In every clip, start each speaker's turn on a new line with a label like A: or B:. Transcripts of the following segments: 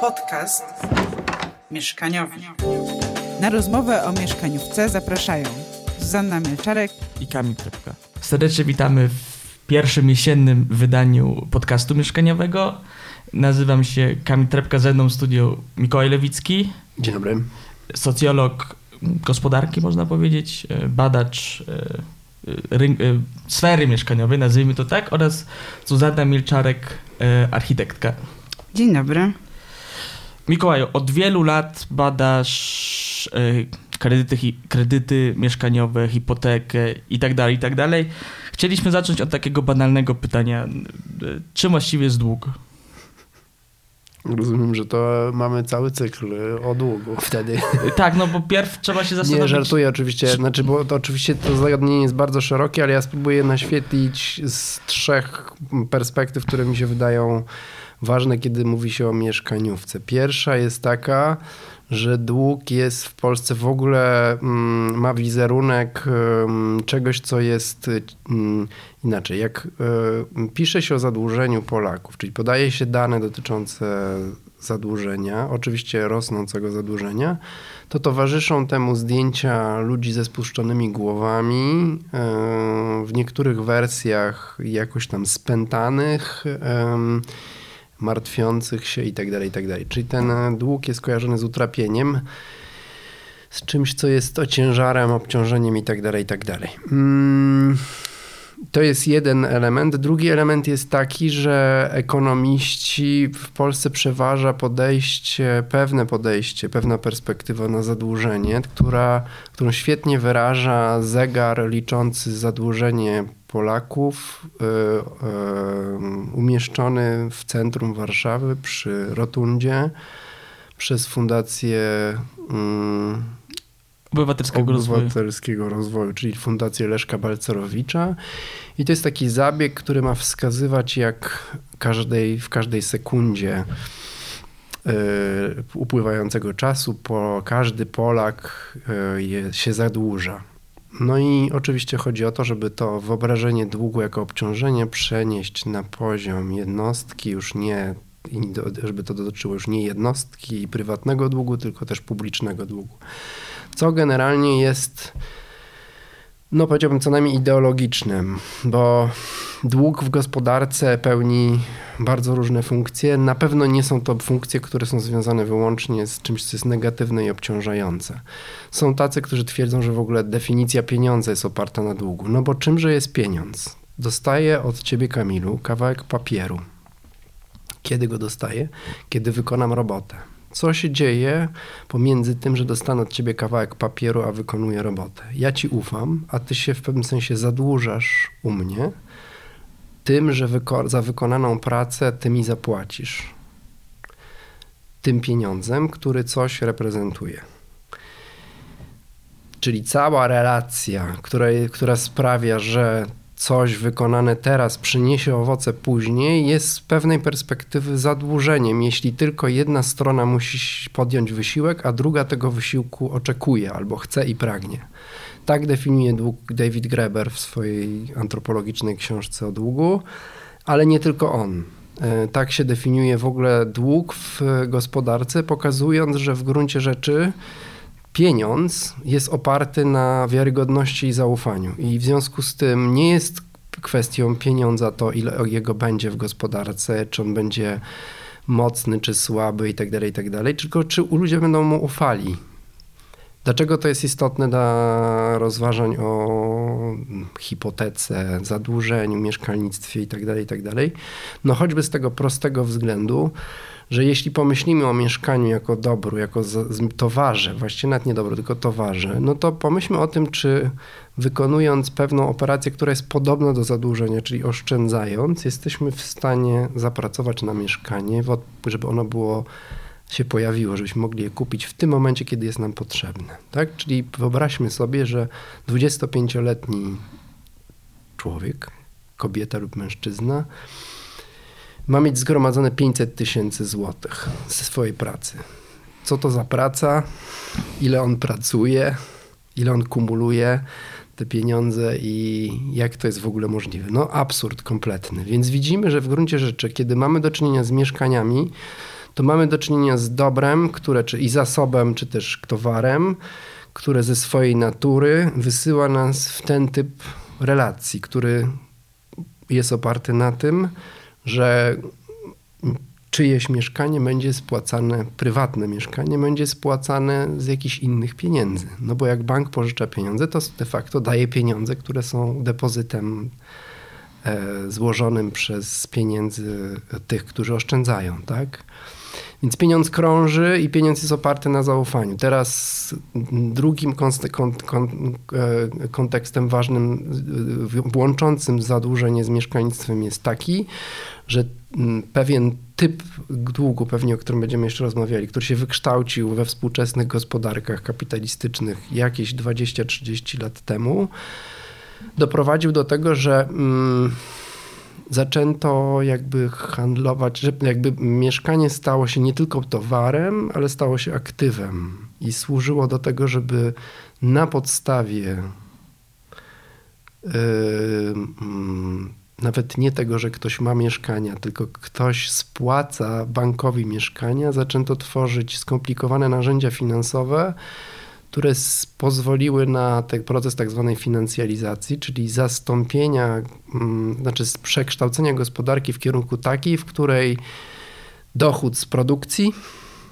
A: Podcast mieszkaniowy. Na rozmowę o mieszkaniówce zapraszają Zuzanna Mielczarek
B: i Kamil Trepka. Serdecznie witamy w pierwszym jesiennym wydaniu podcastu mieszkaniowego. Nazywam się Kamil Trepka, ze mną w studiu Mikołaj Lewicki.
C: Dzień dobry.
B: Socjolog gospodarki, można powiedzieć, e, badacz e, e, sfery mieszkaniowej, nazwijmy to tak, oraz Zuzanna Milczarek, architektka.
A: Dzień dobry.
B: Mikołaju, od wielu lat badasz kredyty, kredyty mieszkaniowe, hipotekę i tak dalej, i tak. Chcieliśmy zacząć od takiego banalnego pytania. Czym właściwie jest dług?
C: Rozumiem, że to mamy cały cykl o długu wtedy.
B: Tak, no bo pierw trzeba się zastanowić.
C: Nie, żartuję oczywiście. Znaczy, bo to oczywiście to zagadnienie jest bardzo szerokie, ale ja spróbuję naświetlić z trzech perspektyw, które mi się wydają ważne, kiedy mówi się o mieszkaniówce. Pierwsza jest taka, że dług jest w Polsce w ogóle, mm, ma wizerunek czegoś, co jest mm, inaczej. Jak pisze się o zadłużeniu Polaków, czyli podaje się dane dotyczące zadłużenia, oczywiście rosnącego zadłużenia, to towarzyszą temu zdjęcia ludzi ze spuszczonymi głowami, w niektórych wersjach jakoś tam spętanych martwiących się i tak dalej, i tak. Czyli ten dług jest kojarzony z utrapieniem, z czymś, co jest ociężarem, obciążeniem i tak dalej, i dalej. Mm, to jest jeden element. Drugi element jest taki, że ekonomiści w Polsce przeważa podejście, pewne podejście, pewna perspektywa na zadłużenie, która, którą świetnie wyraża zegar liczący zadłużenie Polaków y, y, umieszczony w centrum Warszawy przy Rotundzie przez Fundację mm,
B: Obywatelskiego,
C: Obywatelskiego rozwoju. rozwoju, czyli Fundację Leszka Balcerowicza. I to jest taki zabieg, który ma wskazywać, jak każdej, w każdej sekundzie y, upływającego czasu po, każdy Polak y, się zadłuża. No i oczywiście chodzi o to, żeby to wyobrażenie długu jako obciążenie przenieść na poziom jednostki, już nie, żeby to dotyczyło już nie jednostki prywatnego długu, tylko też publicznego długu. Co generalnie jest no powiedziałbym co najmniej ideologicznym, bo dług w gospodarce pełni bardzo różne funkcje. Na pewno nie są to funkcje, które są związane wyłącznie z czymś, co jest negatywne i obciążające. Są tacy, którzy twierdzą, że w ogóle definicja pieniądza jest oparta na długu. No bo czymże jest pieniądz? Dostaję od ciebie, Kamilu, kawałek papieru. Kiedy go dostaję? Kiedy wykonam robotę. Co się dzieje pomiędzy tym, że dostanę od ciebie kawałek papieru, a wykonuję robotę? Ja ci ufam, a ty się w pewnym sensie zadłużasz u mnie tym, że wyko za wykonaną pracę ty mi zapłacisz. Tym pieniądzem, który coś reprezentuje. Czyli cała relacja, która, która sprawia, że coś wykonane teraz przyniesie owoce później, jest z pewnej perspektywy zadłużeniem, jeśli tylko jedna strona musi podjąć wysiłek, a druga tego wysiłku oczekuje albo chce i pragnie. Tak definiuje dług David Graeber w swojej antropologicznej książce o długu, ale nie tylko on. E, tak się definiuje w ogóle dług w gospodarce, pokazując, że w gruncie rzeczy pieniądz jest oparty na wiarygodności i zaufaniu. I w związku z tym nie jest kwestią pieniądza to, ile jego będzie w gospodarce, czy on będzie mocny, czy słaby i tak dalej, i tak tylko czy ludzie będą mu ufali. Dlaczego to jest istotne dla rozważań o hipotece, zadłużeniu, mieszkalnictwie i tak dalej, i dalej? No choćby z tego prostego względu, że jeśli pomyślimy o mieszkaniu jako dobru, jako towarze, właściwie nawet nie dobru, tylko towarze, no to pomyślmy o tym, czy wykonując pewną operację, która jest podobna do zadłużenia, czyli oszczędzając, jesteśmy w stanie zapracować na mieszkanie, żeby ono było się pojawiło, żebyśmy mogli je kupić w tym momencie, kiedy jest nam potrzebne. Tak? Czyli wyobraźmy sobie, że 25-letni człowiek, kobieta lub mężczyzna, ma mieć zgromadzone 500 tysięcy złotych ze swojej pracy. Co to za praca? Ile on pracuje? Ile on kumuluje te pieniądze i jak to jest w ogóle możliwe? No absurd kompletny. Więc widzimy, że w gruncie rzeczy, kiedy mamy do czynienia z mieszkaniami, to mamy do czynienia z dobrem, które, czy i zasobem, czy też towarem, które ze swojej natury wysyła nas w ten typ relacji, który jest oparty na tym, że czyjeś mieszkanie będzie spłacane, prywatne mieszkanie będzie spłacane z jakichś innych pieniędzy. No bo jak bank pożycza pieniądze, to de facto daje pieniądze, które są depozytem e, złożonym przez pieniędzy tych, którzy oszczędzają, tak? Więc pieniądz krąży i pieniądz jest oparty na zaufaniu. Teraz drugim e, kontekstem ważnym, łączącym zadłużenie z mieszkalnictwem jest taki, że pewien typ długu, pewnie o którym będziemy jeszcze rozmawiali, który się wykształcił we współczesnych gospodarkach kapitalistycznych jakieś 20-30 lat temu, doprowadził do tego, że mm, zaczęto jakby handlować, że jakby mieszkanie stało się nie tylko towarem, ale stało się aktywem i służyło do tego, żeby na podstawie yy, nawet nie tego, że ktoś ma mieszkania, tylko ktoś spłaca bankowi mieszkania, zaczęto tworzyć skomplikowane narzędzia finansowe, które pozwoliły na ten proces tak zwanej finansjalizacji, czyli zastąpienia, mm, znaczy przekształcenia gospodarki w kierunku takiej, w której dochód z produkcji,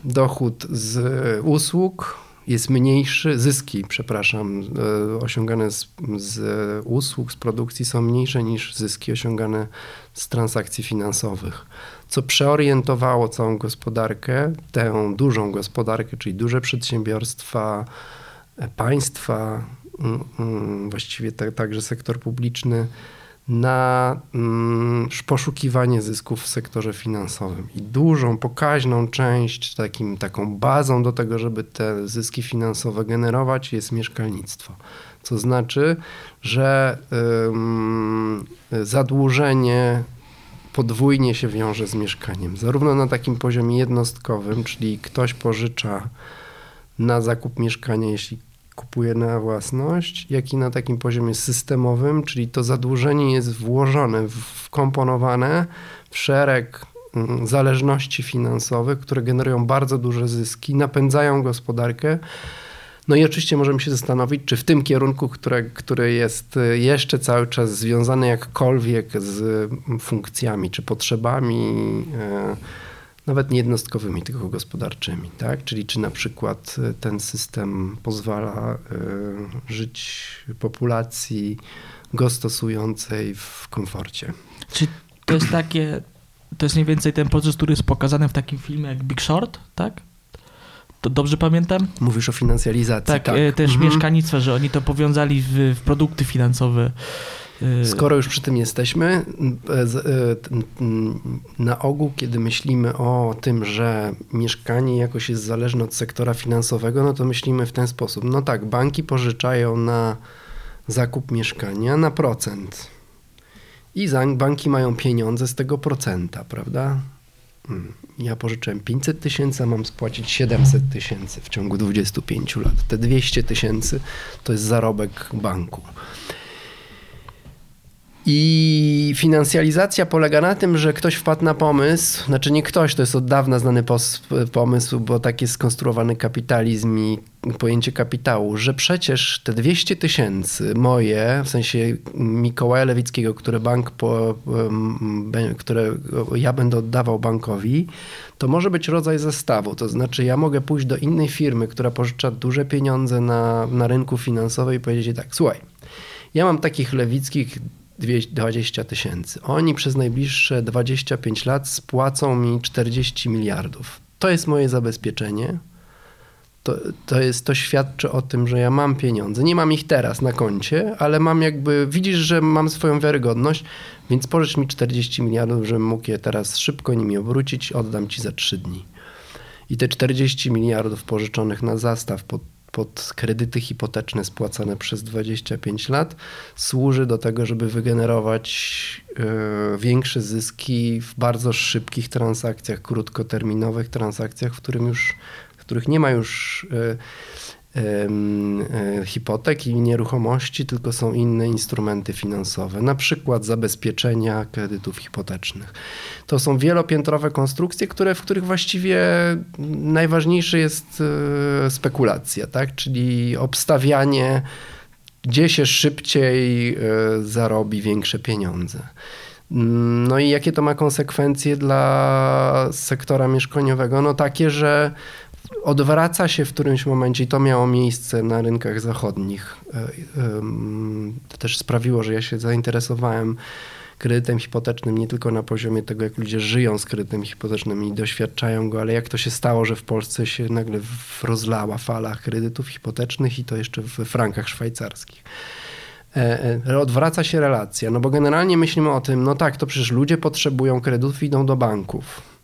C: dochód z usług jest mniejszy, zyski, przepraszam, e, osiągane z, z usług, z produkcji są mniejsze niż zyski osiągane z transakcji finansowych co przeorientowało całą gospodarkę, tę dużą gospodarkę, czyli duże przedsiębiorstwa, państwa, mm, mm, właściwie także sektor publiczny, na mm, poszukiwanie zysków w sektorze finansowym. I dużą, pokaźną część, takim, taką bazą do tego, żeby te zyski finansowe generować, jest mieszkalnictwo. Co znaczy, że zadłużenie podwójnie się wiąże z mieszkaniem. Zarówno na takim poziomie jednostkowym, czyli ktoś pożycza na zakup mieszkania, jeśli kupuje na własność, jak i na takim poziomie systemowym, czyli to zadłużenie jest włożone, wkomponowane w szereg mm, zależności finansowych, które generują bardzo duże zyski, napędzają gospodarkę no i oczywiście możemy się zastanowić, czy w tym kierunku, które, który jest y, jeszcze cały czas związany jakkolwiek z funkcjami czy potrzebami, e, nawet nie jednostkowymi, tylko gospodarczymi, tak? Czyli czy na przykład y, ten system pozwala żyć populacji go stosującej w komforcie.
B: Czy to jest takie, to jest mniej więcej ten proces, który jest pokazany w takim filmie jak Big Short, tak? To dobrze pamiętam?
C: Mówisz o finansjalizacji.
B: Tak, tak. E, też mhm. że oni to powiązali w, w produkty finansowe.
C: E, Skoro już przy tym jesteśmy, e, na ogół, kiedy myślimy o tym, że mieszkanie jakoś jest zależne od sektora finansowego, no to myślimy w ten sposób. No tak, banki pożyczają na zakup mieszkania na procent. I banki mają pieniądze z tego procenta, prawda? Ja pożyczyłem 500 tysięcy, a mam spłacić 700 tysięcy w ciągu 25 lat. Te 200 tysięcy to jest zarobek banku. I finansjalizacja polega na tym, że ktoś wpadł na pomysł, znaczy nie ktoś, to jest od dawna znany pomysł, bo tak jest skonstruowany kapitalizm i pojęcie kapitału, że przecież te 200 tysięcy moje, w sensie Mikołaja Lewickiego, które bank, po, które ja będę oddawał bankowi, to może być rodzaj zestawu. To znaczy ja mogę pójść do innej firmy, która pożycza duże pieniądze na, na rynku finansowym i powiedzieć tak, słuchaj, ja mam takich lewickich 20 tysięcy. Oni przez najbliższe 25 lat spłacą mi 40 miliardów. To jest moje zabezpieczenie. To, to, jest, to świadczy o tym, że ja mam pieniądze. Nie mam ich teraz na koncie, ale mam jakby, widzisz, że mam swoją wiarygodność, więc pożycz mi 40 miliardów, żebym mógł je teraz szybko nimi obrócić, oddam ci za 3 dni. I te 40 miliardów pożyczonych na zastaw pod pod kredyty hipoteczne spłacane przez 25 lat służy do tego, żeby wygenerować e, większe zyski w bardzo szybkich transakcjach, krótkoterminowych transakcjach, w, którym już, w których nie ma już e, hipotek i nieruchomości, tylko są inne instrumenty finansowe, na przykład zabezpieczenia kredytów hipotecznych. To są wielopiętrowe konstrukcje, które, w których właściwie najważniejsze jest e, spekulacja, tak? czyli obstawianie, gdzie się szybciej e, zarobi większe pieniądze. No i jakie to ma konsekwencje dla sektora mieszkaniowego? No takie, że odwraca się w którymś momencie, i to miało miejsce na rynkach zachodnich. E, to też sprawiło, że ja się zainteresowałem kredytem hipotecznym nie tylko na poziomie tego, jak ludzie żyją z kredytem hipotecznym i doświadczają go, ale jak to się stało, że w Polsce się nagle rozlała fala kredytów hipotecznych i to jeszcze w frankach szwajcarskich. E, e, odwraca się relacja, no bo generalnie myślimy o tym, no tak, to przecież ludzie potrzebują kredytów idą do banków.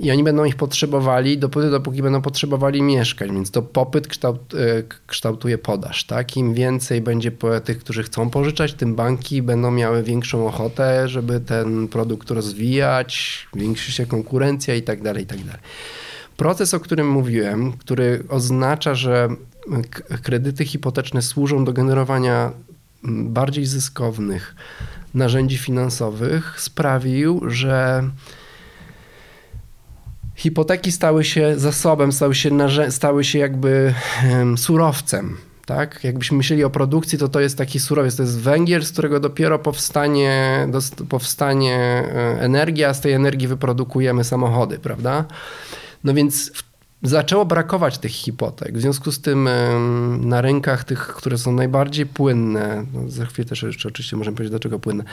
C: I oni będą ich potrzebowali dopóty, dopóki będą potrzebowali mieszkań, więc to popyt kształt, e, kształtuje podaż. Tak? Im więcej będzie tych, którzy chcą pożyczać, tym banki będą miały większą ochotę, żeby ten produkt rozwijać, większy się konkurencja i tak dalej, i tak dalej. Proces, o którym mówiłem, który oznacza, że kredyty hipoteczne służą do generowania bardziej zyskownych narzędzi finansowych sprawił, że hipoteki stały się zasobem, stały się, stały się jakby surowcem. Tak? Jakbyśmy myśleli o produkcji, to to jest taki surowiec, to jest węgiel, z którego dopiero powstanie, powstanie e, energia, a z tej energii wyprodukujemy samochody, prawda? No więc zaczęło brakować tych hipotek. W związku z tym na rynkach tych, które są najbardziej płynne, no za chwilę też jeszcze oczywiście możemy powiedzieć, dlaczego płynne,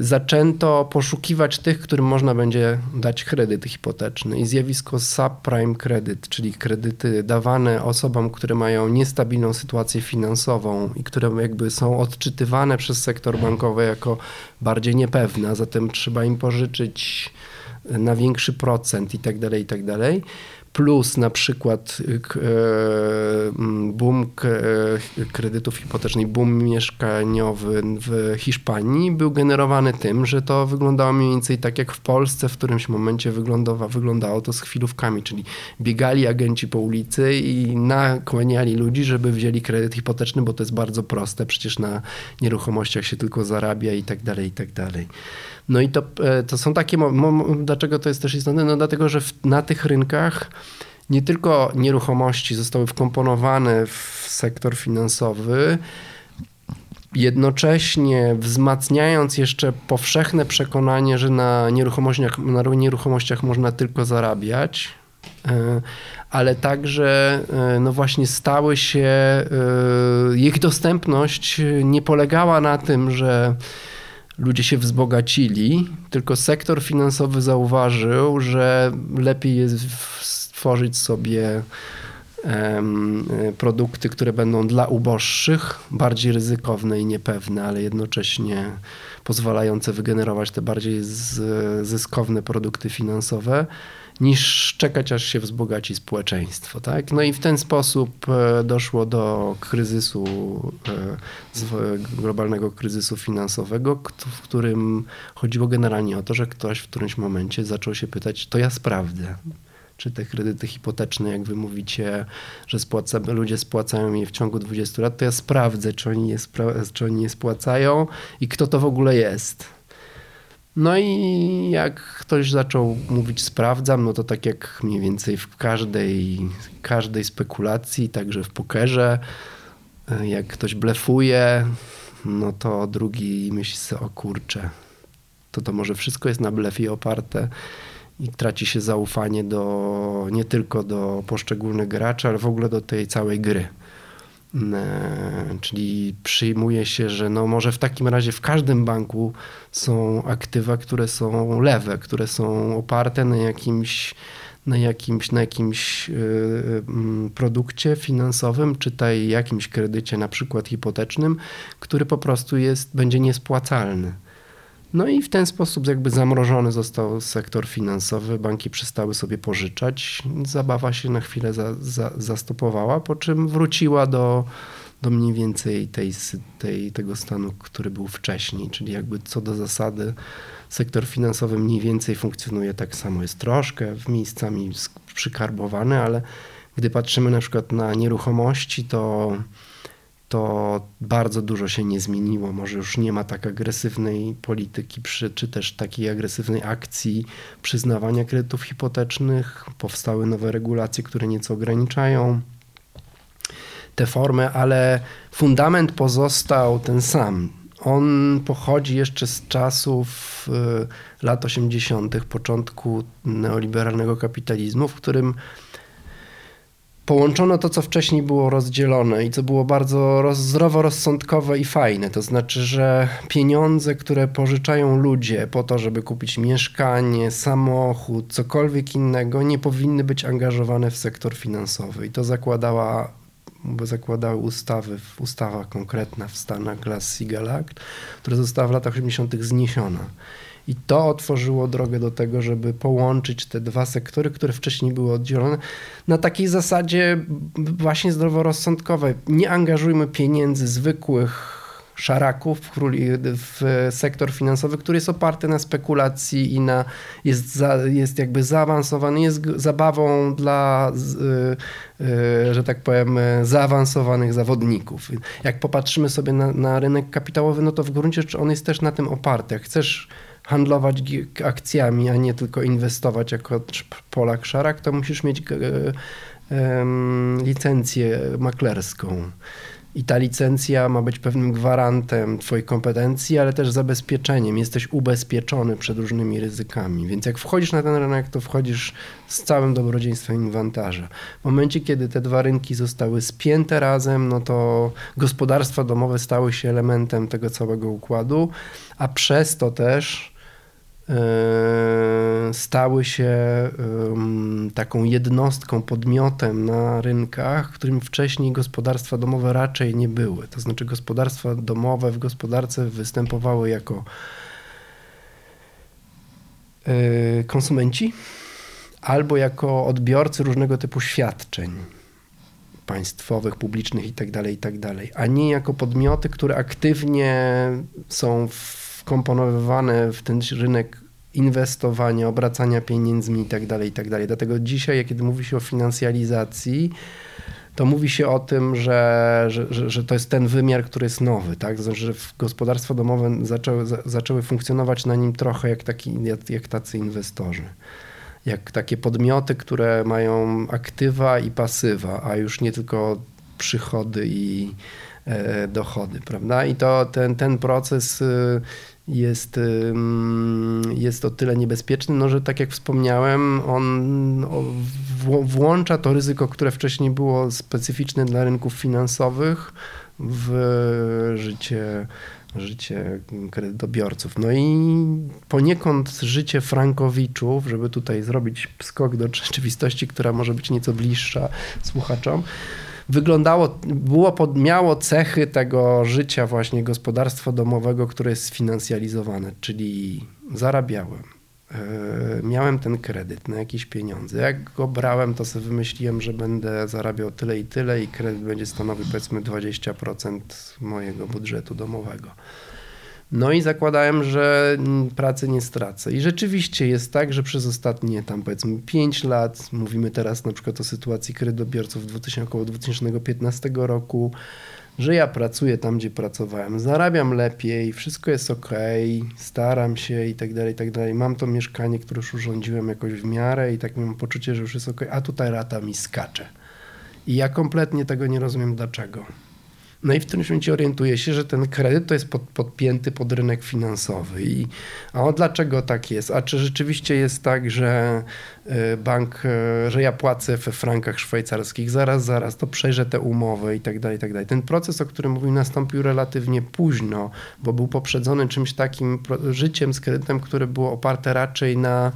C: zaczęto poszukiwać tych, którym można będzie dać kredyt hipoteczny i zjawisko subprime kredyt, czyli kredyty dawane osobom, które mają niestabilną sytuację finansową i które jakby są odczytywane przez sektor bankowy jako bardziej niepewne, a zatem trzeba im pożyczyć na większy procent i tak dalej, i tak dalej plus na przykład e, boom kredytów hipotecznych, boom mieszkaniowy w Hiszpanii był generowany tym, że to wyglądało mniej więcej tak jak w Polsce w którymś momencie wyglądało to z chwilówkami, czyli biegali agenci po ulicy i nakłaniali ludzi, żeby wzięli kredyt hipoteczny, bo to jest bardzo proste, przecież na nieruchomościach się tylko zarabia i tak dalej, i tak dalej. No i to, e, to są takie, dlaczego to jest też istotne? No dlatego, że w, na tych rynkach nie tylko nieruchomości zostały wkomponowane w sektor finansowy, jednocześnie wzmacniając jeszcze powszechne przekonanie, że na nieruchomościach, na nieruchomościach można tylko zarabiać, e, ale także e, no właśnie stały się, ich dostępność nie polegała na tym, że ludzie się wzbogacili, tylko sektor finansowy zauważył, że lepiej jest stworzyć sobie produkty, które będą dla uboższych, bardziej ryzykowne i niepewne, ale jednocześnie pozwalające wygenerować te bardziej zyskowne produkty finansowe niż czekać, aż się wzbogaci społeczeństwo. Tak? No i w ten sposób e, doszło do kryzysu, e, globalnego kryzysu finansowego, w którym chodziło generalnie o to, że ktoś w którymś momencie zaczął się pytać, to ja sprawdzę czy te kredyty hipoteczne, jak wy mówicie, że spłaca, ludzie spłacają je w ciągu 20 lat, to ja sprawdzę, czy oni, spra- czy oni spłacają i kto to w ogóle jest. No i jak ktoś zaczął mówić sprawdzam, no to tak jak mniej więcej w każdej, każdej spekulacji, także w pokerze, jak ktoś blefuje, no to drugi myśli sobie, o kurczę, to to może wszystko jest na blefie oparte i traci się zaufanie do, nie tylko do poszczególnych graczy, ale w ogóle do tej całej gry. E, czyli przyjmuje się, że no może w takim razie w każdym banku są aktywa, które są lewe, które są oparte na jakimś, na jakimś, na jakimś e, produkcie finansowym, czytaj jakimś kredycie, na przykład hipotecznym, który po prostu jest, będzie niespłacalny. No i w ten sposób jakby zamrożony został sektor finansowy, banki przestały sobie pożyczać, zabawa się na chwilę za, za, zastopowała, po czym wróciła do, do mniej więcej tej, tej, tego stanu, który był wcześniej, czyli jakby co do zasady sektor finansowy mniej więcej funkcjonuje tak samo, jest troszkę w miejscami przykarbowany, ale Gdy patrzymy na przykład na nieruchomości, to, to bardzo dużo się nie zmieniło. Może już nie ma tak agresywnej polityki, przy, czy też takiej agresywnej akcji przyznawania kredytów hipotecznych. Powstały nowe regulacje, które nieco ograniczają te formy, ale fundament pozostał ten sam. On pochodzi jeszcze z czasów y, lat 80., początku neoliberalnego kapitalizmu, w którym połączono to, co wcześniej było rozdzielone i co było bardzo roz, zdroworozsądkowe i fajne. To znaczy, że pieniądze, które pożyczają ludzie po to, żeby kupić mieszkanie, samochód, cokolwiek innego, nie powinny być angażowane w sektor finansowy. I to zakładała bo zakładały ustawy, ustawa konkretna w Stanach Glass-Steagall Act, która została w latach 80. zniesiona. I to otworzyło drogę do tego, żeby połączyć te dwa sektory, które wcześniej były oddzielone, na takiej zasadzie właśnie zdroworozsądkowej. Nie angażujmy pieniędzy zwykłych szaraków w sektor finansowy, który jest oparty na spekulacji i na, jest, za, jest jakby zaawansowany, jest zabawą dla, yy, że tak powiem, zaawansowanych zawodników. Jak popatrzymy sobie na, na rynek kapitałowy, no to w gruncie rzeczy on jest też na tym oparty. Jak chcesz handlować akcjami, a nie tylko inwestować jako Polak szarak, to musisz mieć licencję maklerską. I ta licencja ma być pewnym gwarantem Twojej kompetencji, ale też zabezpieczeniem. Jesteś ubezpieczony przed różnymi ryzykami. Więc jak wchodzisz na ten rynek, to wchodzisz z całym dobrodziejstwem inwentarza. W momencie, kiedy te dwa rynki zostały spięte razem, no to gospodarstwa domowe stały się elementem tego całego układu, a przez to też E, stały się taką jednostką, podmiotem na rynkach, którym wcześniej gospodarstwa domowe raczej nie były. To znaczy gospodarstwa domowe w gospodarce występowały jako e, konsumenci albo jako odbiorcy różnego typu świadczeń państwowych, publicznych itd., tak itd., tak a nie jako podmioty, które aktywnie są wkomponowywane w ten rynek inwestowania, obracania pieniędzmi itd., tak itd. Tak Dlatego dzisiaj, kiedy mówi się o finansjalizacji, to mówi się o tym, że, że, że to jest ten wymiar, który jest nowy, tak? Znaczy, że gospodarstwa domowe zaczęły, zaczęły funkcjonować na nim trochę jak, taki, jak, jak tacy inwestorzy. Jak takie podmioty, które mają aktywa i pasywa, a już nie tylko przychody i e, dochody, prawda? I to ten, ten proces y, jest, jest o tyle niebezpieczny, no, że tak jak wspomniałem, on włącza to ryzyko, które wcześniej było specyficzne dla rynków finansowych w życie, życie kredytobiorców. No i poniekąd życie frankowiczów, żeby tutaj zrobić skok do rzeczywistości, która może być nieco bliższa słuchaczom, wyglądało, było pod, miało cechy tego życia właśnie gospodarstwa domowego, które jest sfinansjalizowane, czyli zarabiałem, e, miałem ten kredyt na jakieś pieniądze. Jak go brałem, to sobie wymyśliłem, że będę zarabiał tyle i tyle i kredyt będzie stanowił powiedzmy 20% mojego budżetu domowego. No i zakładałem, że pracy nie stracę. I rzeczywiście jest tak, że przez ostatnie tam powiedzmy 5 lat, mówimy teraz na przykład o sytuacji kredytobiorców 2000, około 2015 roku, że ja pracuję tam, gdzie pracowałem, zarabiam lepiej, wszystko jest ok, staram się i tak dalej, i tak dalej. Mam to mieszkanie, które już urządziłem jakoś w miarę i tak mam poczucie, że już jest ok, a tutaj rata mi skacze. I ja kompletnie tego nie rozumiem dlaczego. No i w którymś momencie orientuje się, że ten kredyt to jest pod, podpięty pod rynek finansowy. I, a o dlaczego tak jest? A czy rzeczywiście jest tak, że y, bank, y, że ja płacę we frankach szwajcarskich, zaraz, zaraz, to przejrzę te umowy i tak dalej, i tak dalej. Ten proces, o którym mówił, nastąpił relatywnie późno, bo był poprzedzony czymś takim życiem z kredytem, które było oparte raczej na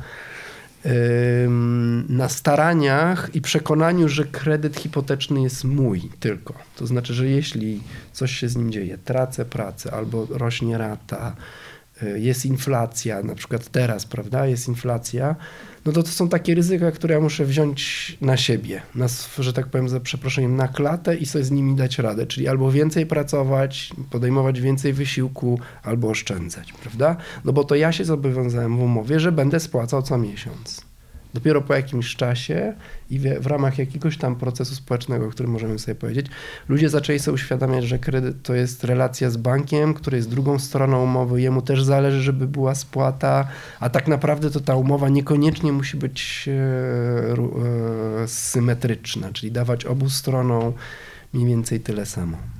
C: na staraniach i przekonaniu, że kredyt hipoteczny jest mój tylko. To znaczy, że jeśli coś się z nim dzieje, tracę pracę albo rośnie rata, y, jest inflacja, na przykład teraz, prawda, jest inflacja, no to to są takie ryzyka, które ja muszę wziąć na siebie, na, że tak powiem, za przeproszeniem, na klatę i sobie z nimi dać radę. Czyli albo więcej pracować, podejmować więcej wysiłku, albo oszczędzać, prawda? No bo to ja się zobowiązałem w umowie, że będę spłacał co miesiąc. Dopiero po jakimś czasie i w, ramach jakiegoś tam procesu społecznego, o którym możemy sobie powiedzieć, ludzie zaczęli sobie uświadamiać, że kredyt to jest relacja z bankiem, który jest drugą stroną umowy, jemu też zależy, żeby była spłata, a tak naprawdę to ta umowa niekoniecznie musi być e, e, symetryczna, czyli dawać obu stronom mniej więcej tyle samo.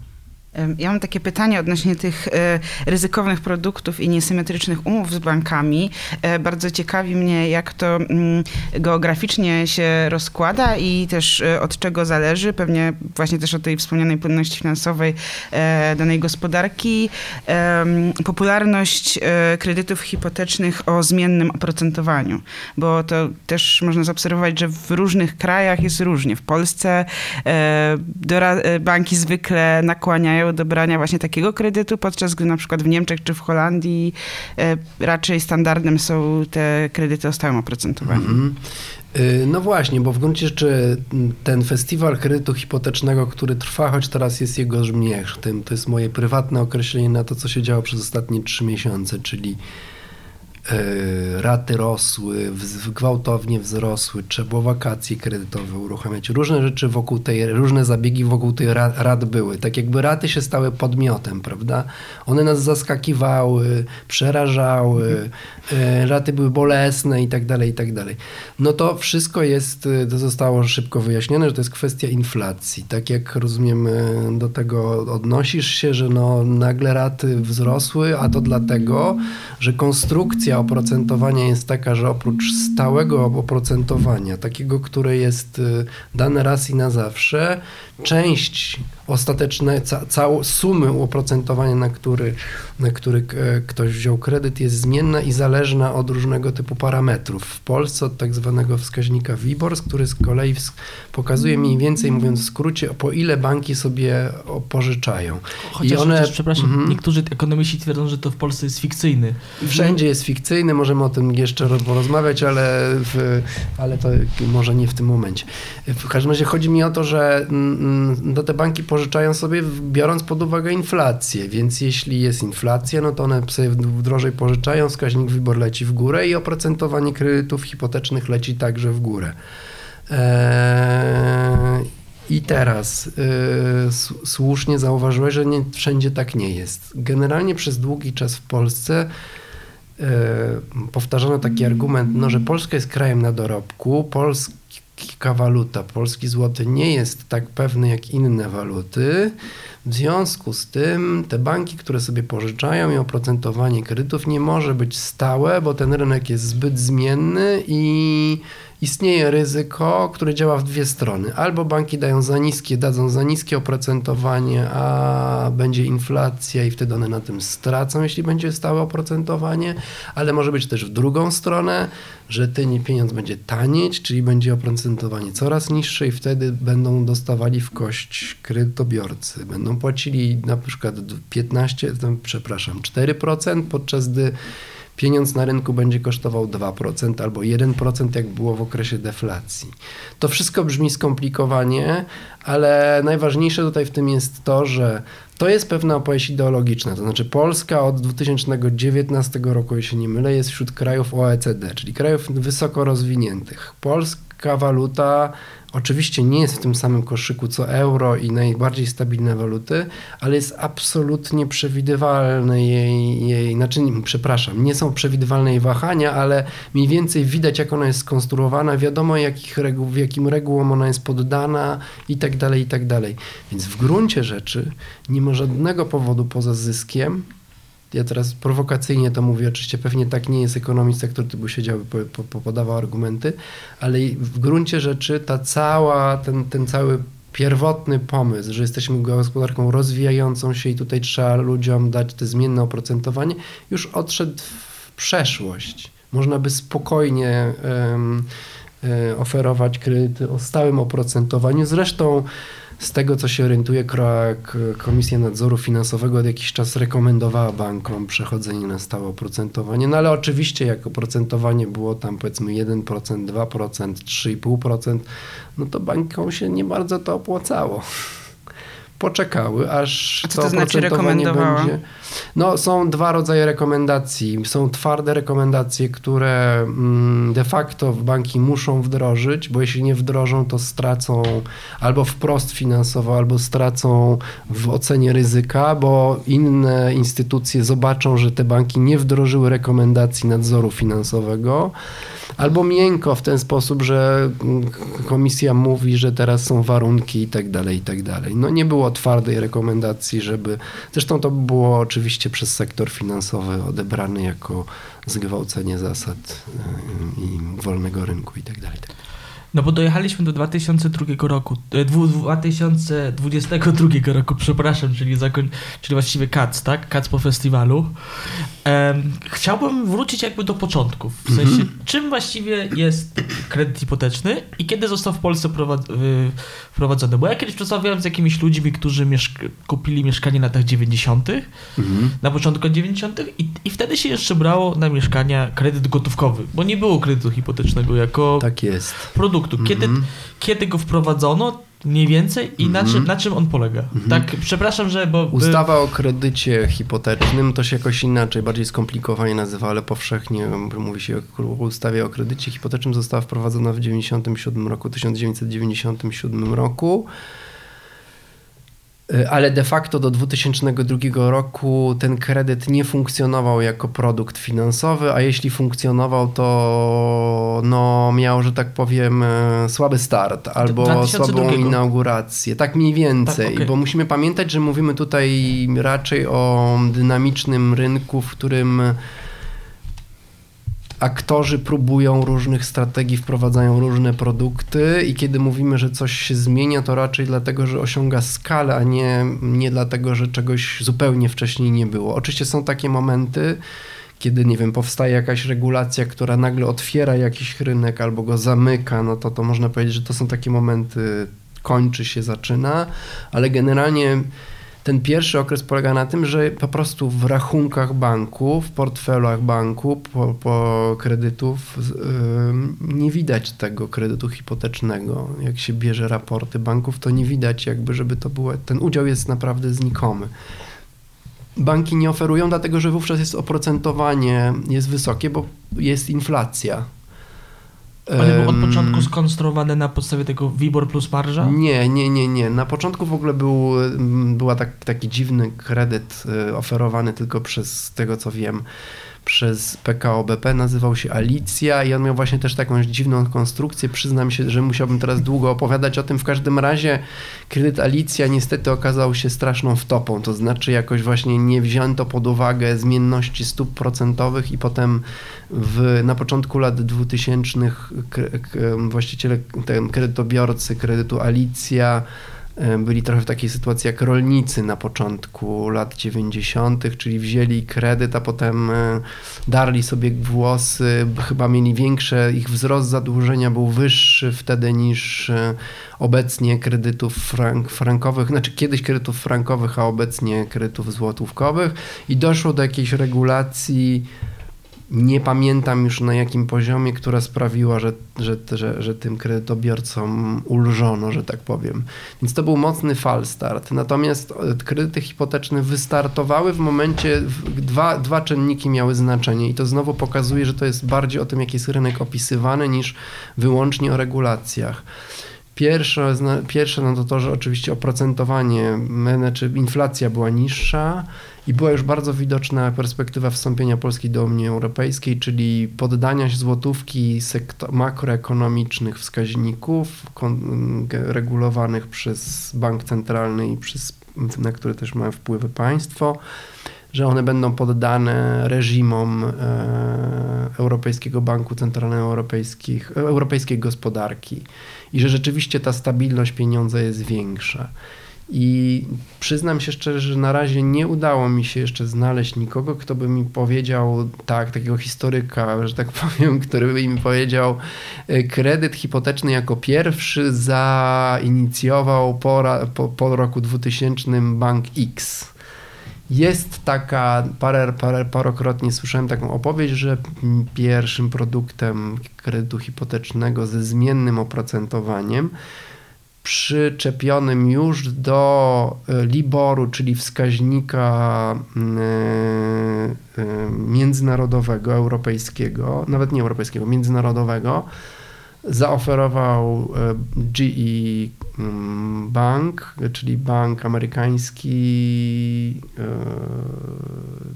A: Ja mam takie pytanie odnośnie tych e, ryzykownych produktów i niesymetrycznych umów z bankami. E, bardzo ciekawi mnie, jak to mm, geograficznie się rozkłada i też e, od czego zależy. Pewnie właśnie też od tej wspomnianej płynności finansowej danej gospodarki. Popularność kredytów hipotecznych o zmiennym oprocentowaniu, bo to też można zaobserwować, że w różnych krajach jest różnie. W Polsce banki zwykle nakłaniają do brania właśnie takiego kredytu, podczas gdy na przykład w Niemczech czy w Holandii e, raczej standardem są te kredyty o stałym oprocentowaniu.
C: Mhm. Y, No właśnie, bo w gruncie rzeczy ten festiwal kredytu hipotecznego, który trwa, choć teraz jest jego zmierzchtem, to jest moje prywatne określenie na to, co się działo przez ostatnie trzy miesiące, czyli raty rosły, gwałtownie wzrosły, trzeba było wakacje kredytowe uruchamiać. Różne rzeczy wokół tej, różne zabiegi wokół tych ra- rat były. Tak jakby raty się stały podmiotem, prawda? One nas zaskakiwały, przerażały, y, raty były bolesne i tak dalej, i tak dalej. No to wszystko jest, y, to zostało szybko wyjaśnione, że to jest kwestia inflacji. Tak jak rozumiem, y, do tego odnosisz się, że no nagle raty wzrosły, a to dlatego, że konstrukcja oprocentowania jest taka, że oprócz stałego oprocentowania, takiego, które jest y, dane raz i na zawsze, część ostateczne, ca, całą sumy oprocentowania, na który, na który e, ktoś wziął kredyt, jest zmienna i zależna od różnego typu parametrów. W Polsce od tak zwanego wskaźnika WIBOR, który z kolei pokazuje mniej więcej, mówiąc w skrócie, po ile banki sobie pożyczają.
B: Chociaż,
C: I one-
B: chociaż przepraszam,
C: Mhm.
B: niektórzy ekonomiści twierdzą, że to w Polsce jest fikcyjny.
C: Wszędzie jest fikcyjny, możemy o tym jeszcze roz- porozmawiać, ale, w, ale to może nie w tym momencie. W każdym razie chodzi mi o to, że mm, no te banki pożyczają sobie biorąc pod uwagę inflację, więc jeśli jest inflacja, no to one sobie drożej pożyczają, wskaźnik WIBOR leci w górę i oprocentowanie kredytów hipotecznych leci także w górę. Eee, I teraz s- słusznie zauważyłeś, że nie wszędzie tak nie jest. Generalnie przez długi czas w Polsce e, powtarzano taki argument, no, że Polska jest krajem na dorobku, waluta, polski złoty nie jest tak pewny jak inne waluty. W związku z tym te banki, które sobie pożyczają i oprocentowanie kredytów nie może być stałe, bo ten rynek jest zbyt zmienny i istnieje ryzyko, które działa w dwie strony. Albo banki dają za niskie, dadzą za niskie oprocentowanie, a będzie inflacja i wtedy one na tym stracą, jeśli będzie stałe oprocentowanie, ale może być też w drugą stronę, że ten pieniądz będzie tanieć, czyli będzie oprocentowanie coraz niższe i wtedy będą dostawali w kość kredytobiorcy. Będą płacili na przykład 15, no, przepraszam, 4%, podczas gdy pieniądz na rynku będzie kosztował 2% albo 1%, jak było w okresie deflacji. To wszystko brzmi skomplikowanie, ale najważniejsze tutaj w tym jest to, że to jest pewna opowieść ideologiczna. To znaczy, Polska od 2019 roku, jeśli nie mylę, jest wśród krajów OECD, czyli krajów wysoko rozwiniętych. Polska waluta oczywiście nie jest w tym samym koszyku co euro i najbardziej stabilne waluty, ale jest absolutnie przewidywalne jej, jej znaczy, przepraszam, nie są przewidywalne jej wahania, ale mniej więcej widać, jak ona jest skonstruowana, wiadomo, jakich reguł, w jakim regułom ona jest poddana i tak dalej, i tak dalej. Więc w gruncie rzeczy nie ma żadnego powodu poza zyskiem, ja teraz prowokacyjnie to mówię, oczywiście pewnie tak nie jest ekonomista, który tu by siedział i po, po, po podawał argumenty, ale w gruncie rzeczy ta cała, ten, ten cały pierwotny pomysł, że jesteśmy gospodarką rozwijającą się i tutaj trzeba ludziom dać te zmienne oprocentowanie, już odszedł w przeszłość. Można by spokojnie um, oferować kredyty o stałym oprocentowaniu. Zresztą z tego, co się orientuje, Komisja Nadzoru Finansowego od jakiś czas rekomendowała bankom przechodzenie na stałe oprocentowanie, no ale oczywiście jak oprocentowanie było tam powiedzmy 1%, 2%, 3,5%, no to bankom się nie bardzo to opłacało. Poczekały, aż
A: A co to znaczy rekomendowała? będzie.
C: No, są dwa rodzaje rekomendacji. Są twarde rekomendacje, które mm, de facto banki muszą wdrożyć, bo jeśli nie wdrożą, to stracą albo wprost finansowo, albo stracą w ocenie ryzyka, bo inne instytucje zobaczą, że te banki nie wdrożyły rekomendacji nadzoru finansowego. Albo miękko w ten sposób, że komisja mówi, że teraz są warunki i tak dalej, i tak dalej. No nie było twardej rekomendacji, żeby... Zresztą to było oczywiście przez sektor finansowy odebrane jako zgwałcenie zasad y, i wolnego rynku i tak
B: no bo dojechaliśmy do 2002 roku, 2022 e, roku, przepraszam, czyli, zakoń, czyli właściwie CAC, tak? CAC po festiwalu. Chciałbym wrócić jakby do początków. W sensie, -hmm. czym właściwie jest kredyt hipoteczny i kiedy został w Polsce wprowadzony? Bo ja kiedyś rozmawiałem z jakimiś ludźmi, którzy kupili mieszkanie w latach 90., mm -hmm. na początku 90. I, i wtedy się jeszcze brało na mieszkania kredyt gotówkowy, bo nie było kredytu hipotecznego jako
C: tak
B: produktu. Kiedy, -hmm. kiedy go wprowadzono, mniej więcej i na, czym, mhm. na czym on polega. Mm -hmm. Tak, przepraszam, że... Bo,
C: Ustawa o kredycie hipotecznym to się jakoś inaczej, bardziej skomplikowanie nazywa, ale powszechnie mówi się o ustawie o kredycie hipotecznym. Została wprowadzona w 97 roku, 1997 roku. Y, ale de facto do 2002 roku ten kredyt nie funkcjonował jako produkt finansowy, a jeśli funkcjonował, to no, miał, że tak powiem, y, słaby start albo słabą inaugurację. Tak mniej więcej, tak, okay. bo musimy pamiętać, że mówimy tutaj raczej o dynamicznym rynku, w którym aktorzy próbują różnych strategii, wprowadzają różne produkty i kiedy mówimy, że coś się zmienia, to raczej dlatego, że osiąga skalę, a nie, nie dlatego, że czegoś zupełnie wcześniej nie było. Oczywiście są takie momenty, kiedy, nie wiem, powstaje jakaś regulacja, która nagle otwiera jakiś rynek albo go zamyka, no to to można powiedzieć, że to są takie momenty, kończy się, zaczyna, ale generalnie ten pierwszy okres polega na tym, że po prostu w rachunkach banku, w portfelach banku po, po kredytów nie widać tego kredytu hipotecznego. Jak się bierze raporty banków, to nie widać jakby, żeby to było, ten udział jest naprawdę znikomy. Banki nie oferują, dlatego że wówczas jest oprocentowanie jest wysokie, bo jest inflacja.
B: Ale był od początku skonstruowany na podstawie tego WIBOR plus marża?
C: Nie, nie, nie, nie. Na początku w ogóle był, była tak, taki dziwny kredyt y, oferowany tylko przez tego, co wiem, przez PKO BP, nazywał się Alicja i on miał właśnie też taką dziwną konstrukcję. Przyznam się, że musiałbym teraz długo opowiadać o tym. W każdym razie kredyt Alicja niestety okazał się straszną wtopą, to znaczy jakoś właśnie nie wzięto pod uwagę zmienności stóp procentowych i potem w, na początku lat 2000 właściciele, kredytobiorcy kredytu Alicja byli trochę w takiej sytuacji jak rolnicy na początku lat 90., czyli wzięli kredyt, a potem e, darli sobie włosy, chyba mieli większe, ich wzrost zadłużenia był wyższy wtedy niż e, obecnie kredytów frank, frankowych, znaczy kiedyś kredytów frankowych, a obecnie kredytów złotówkowych i doszło do jakiejś regulacji nie pamiętam już na jakim poziomie, która sprawiła, że, że, że, że tym kredytobiorcom ulżono, że tak powiem. Więc to był mocny fal start. Natomiast e, kredyty hipoteczne wystartowały w momencie, dwa, dwa czynniki miały znaczenie i to znowu pokazuje, że to jest bardziej o tym, jaki jest rynek opisywany, niż wyłącznie o regulacjach. Pierwsze, pierwsze no to to, że oczywiście oprocentowanie, znaczy inflacja była niższa, i była już bardzo widoczna perspektywa wstąpienia Polski do Unii Europejskiej, czyli poddania się złotówki makroekonomicznych wskaźników regulowanych przez bank centralny i przez, na które też ma wpływy państwo, że one będą poddane reżimom e, Europejskiego Banku Centralnego Europejskich, Europejskiej Gospodarki i że rzeczywiście ta stabilność pieniądza jest większa. I przyznam się szczerze, że na razie nie udało mi się jeszcze znaleźć nikogo, kto by mi powiedział, tak, takiego historyka, że tak powiem, który by mi powiedział, e, kredyt hipoteczny jako pierwszy zainicjował po, po, po roku 2000 bank X. Jest taka, parę, parę, parokrotnie słyszałem taką opowieść, że pierwszym produktem kredytu hipotecznego ze zmiennym oprocentowaniem przyczepionym już do e, Liboru, czyli wskaźnika e, e, międzynarodowego, europejskiego, nawet nie europejskiego, międzynarodowego, zaoferował GE mm, Bank, czyli bank amerykański,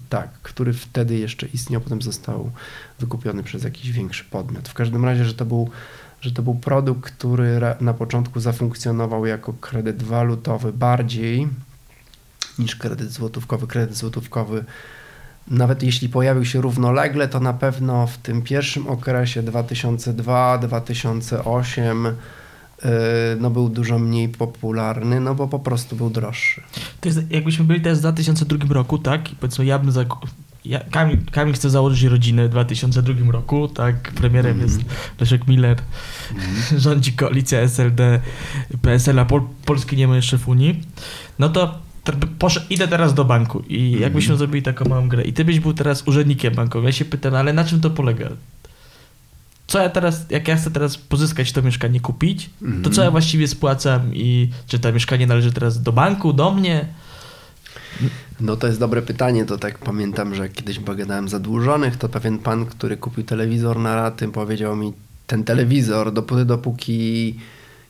C: tak, który wtedy jeszcze istniał, potem został wykupiony przez jakiś większy podmiot. W każdym razie, że to był że to był produkt, który na początku zafunkcjonował jako kredyt walutowy bardziej niż kredyt złotówkowy. Kredyt złotówkowy, nawet jeśli pojawił się równolegle, to na pewno w tym pierwszym okresie 2002-2008 y, no był dużo mniej popularny, no bo po prostu był droższy.
B: To jest, jakbyśmy byli teraz w 2002 roku, tak, i powiedzmy ja bym ja, Kamil, Kamil chce założyć rodzinę w 2002 roku, tak, premierem mm. jest Leszek Miller, mm. rządzi koalicja SLD, PSL, a Pol, Polski nie ma jeszcze w Unii, no to posz, idę teraz do banku i mm. jakbyśmy zrobili taką małą grę i ty byś był teraz urzędnikiem bankowym, ja się pytam, ale na czym to polega? Co ja teraz, jak ja chcę teraz pozyskać to mieszkanie, kupić, to co ja właściwie spłacam i czy to mieszkanie należy teraz do banku, do mnie?
C: No to jest dobre pytanie. To tak pamiętam, że kiedyś gadałem zadłużonych, to pewien pan, który kupił telewizor na raty, powiedział mi, ten telewizor, dopóty dopóki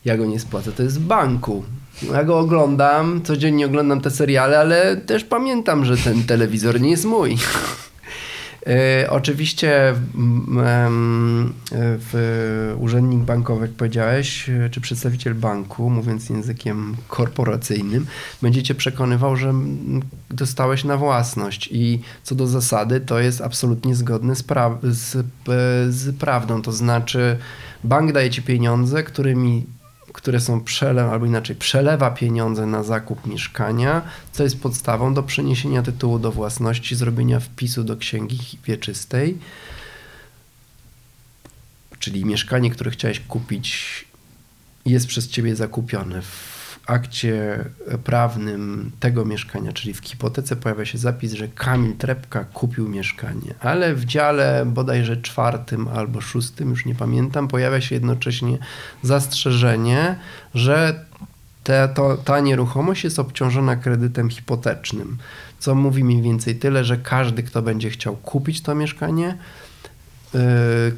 C: ja go nie spłacę, to jest w banku. Ja go oglądam, codziennie oglądam te seriale, ale też pamiętam, że ten telewizor nie jest mój. E, oczywiście w urzędnik bankowy, jak powiedziałeś, e, czy przedstawiciel banku, mówiąc językiem korporacyjnym, będzie cię przekonywał, że dostałeś na własność i co do zasady to jest absolutnie zgodne z, pra z, z prawdą. To znaczy bank daje ci pieniądze, którymi które są przelew, albo inaczej przelewa pieniądze na zakup mieszkania, co jest podstawą do przeniesienia tytułu do własności, zrobienia wpisu do księgi wieczystej. Czyli mieszkanie, które chciałeś kupić, jest przez ciebie zakupione akcie prawnym tego mieszkania, czyli w hipotece pojawia się zapis, że Kamil Trepka kupił mieszkanie, ale w dziale bodajże czwartym albo szóstym, już nie pamiętam, pojawia się jednocześnie zastrzeżenie, że te, to, ta nieruchomość jest obciążona kredytem hipotecznym, co mówi mniej więcej tyle, że każdy, kto będzie chciał kupić to mieszkanie, yy,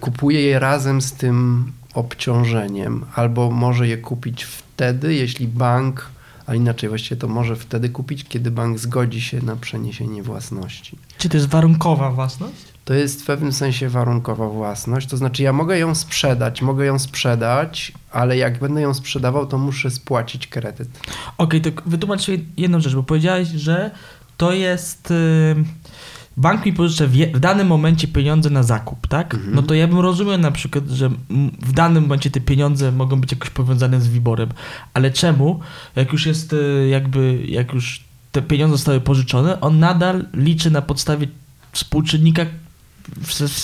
C: kupuje je razem z tym obciążeniem, albo może je kupić wtedy, jeśli bank, a inaczej właściwie to może wtedy kupić, kiedy bank zgodzi się na przeniesienie własności.
B: Czy to jest warunkowa własność?
C: To jest w pewnym sensie warunkowa własność, to znaczy ja mogę ją sprzedać, mogę ją sprzedać, ale jak będę ją sprzedawał, to muszę spłacić kredyt.
B: Okej, okay, to wytłumacz jedną rzecz, bo powiedziałeś, że to jest... Yy bank mi pożycza w, danym momencie pieniądze na zakup, tak? Mhm. No to ja bym rozumiał na przykład, że w danym momencie te pieniądze mogą być jakoś powiązane z wyborem, ale czemu, jak już jest e, jakby, jak już te pieniądze zostały pożyczone, on nadal liczy na podstawie współczynnika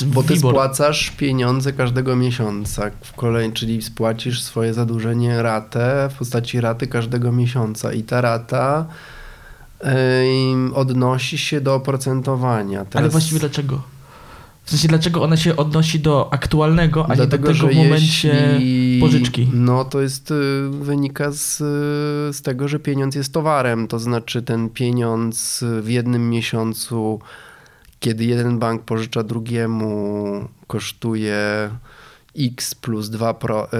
C: Bo ty spłacasz pieniądze każdego miesiąca w kolei, czyli spłacisz swoje zadłużenie ratę w postaci raty każdego miesiąca i ta rata odnosi się do oprocentowania.
B: Teraz... Ale właściwie dlaczego? W sensie, dlaczego ona się odnosi do aktualnego, a Dlatego, nie do tego momencie jeśli... pożyczki?
C: No to jest, y, wynika z, z tego, że pieniądz jest towarem, to znaczy ten pieniądz w jednym miesiącu, kiedy jeden bank pożycza drugiemu, kosztuje x plus 2 pro, y,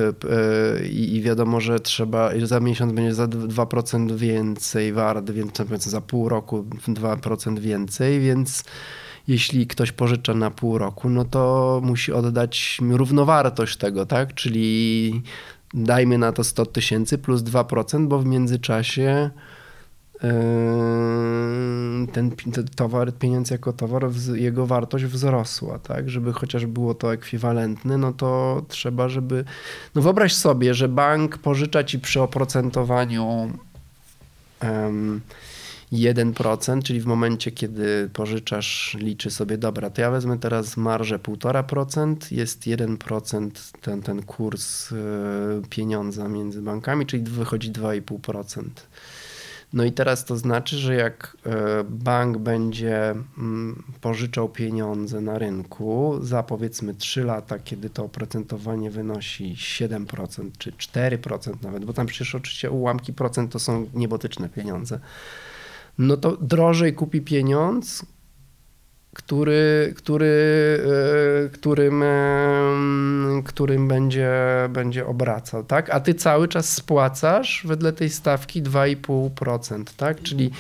C: y, i wiadomo, że trzeba, za miesiąc będzie za 2% więcej wart, więc za pół roku 2% więcej, więc jeśli ktoś pożycza na pół roku, no to musi oddać równowartość tego, tak? Czyli dajmy na to 100 tysięcy plus 2%, bo w międzyczasie ten, ten towar, pieniądz jako towar, jego wartość wzrosła, tak? Żeby chociaż było to ekwiwalentne, no to trzeba, żeby... No wyobraź sobie, że bank pożycza ci przy oprocentowaniu um, 1%, czyli w momencie, kiedy pożyczasz, liczy sobie, dobra, to ja wezmę teraz marżę 1,5%, jest 1% ten, ten kurs yy, pieniądza między bankami, czyli wychodzi 2,5%. No i teraz to znaczy, że jak e, bank będzie mm, pożyczał pieniądze na rynku za powiedzmy 3 lata, kiedy to oprocentowanie wynosi 7% czy 4% nawet, bo tam przecież oczywiście ułamki procent to są niebotyczne pieniądze, no to drożej kupi pieniądz, który, który, e, którym, e, którym będzie, będzie obracał, tak? A ty cały czas spłacasz wedle tej stawki 2,5%, tak? Czyli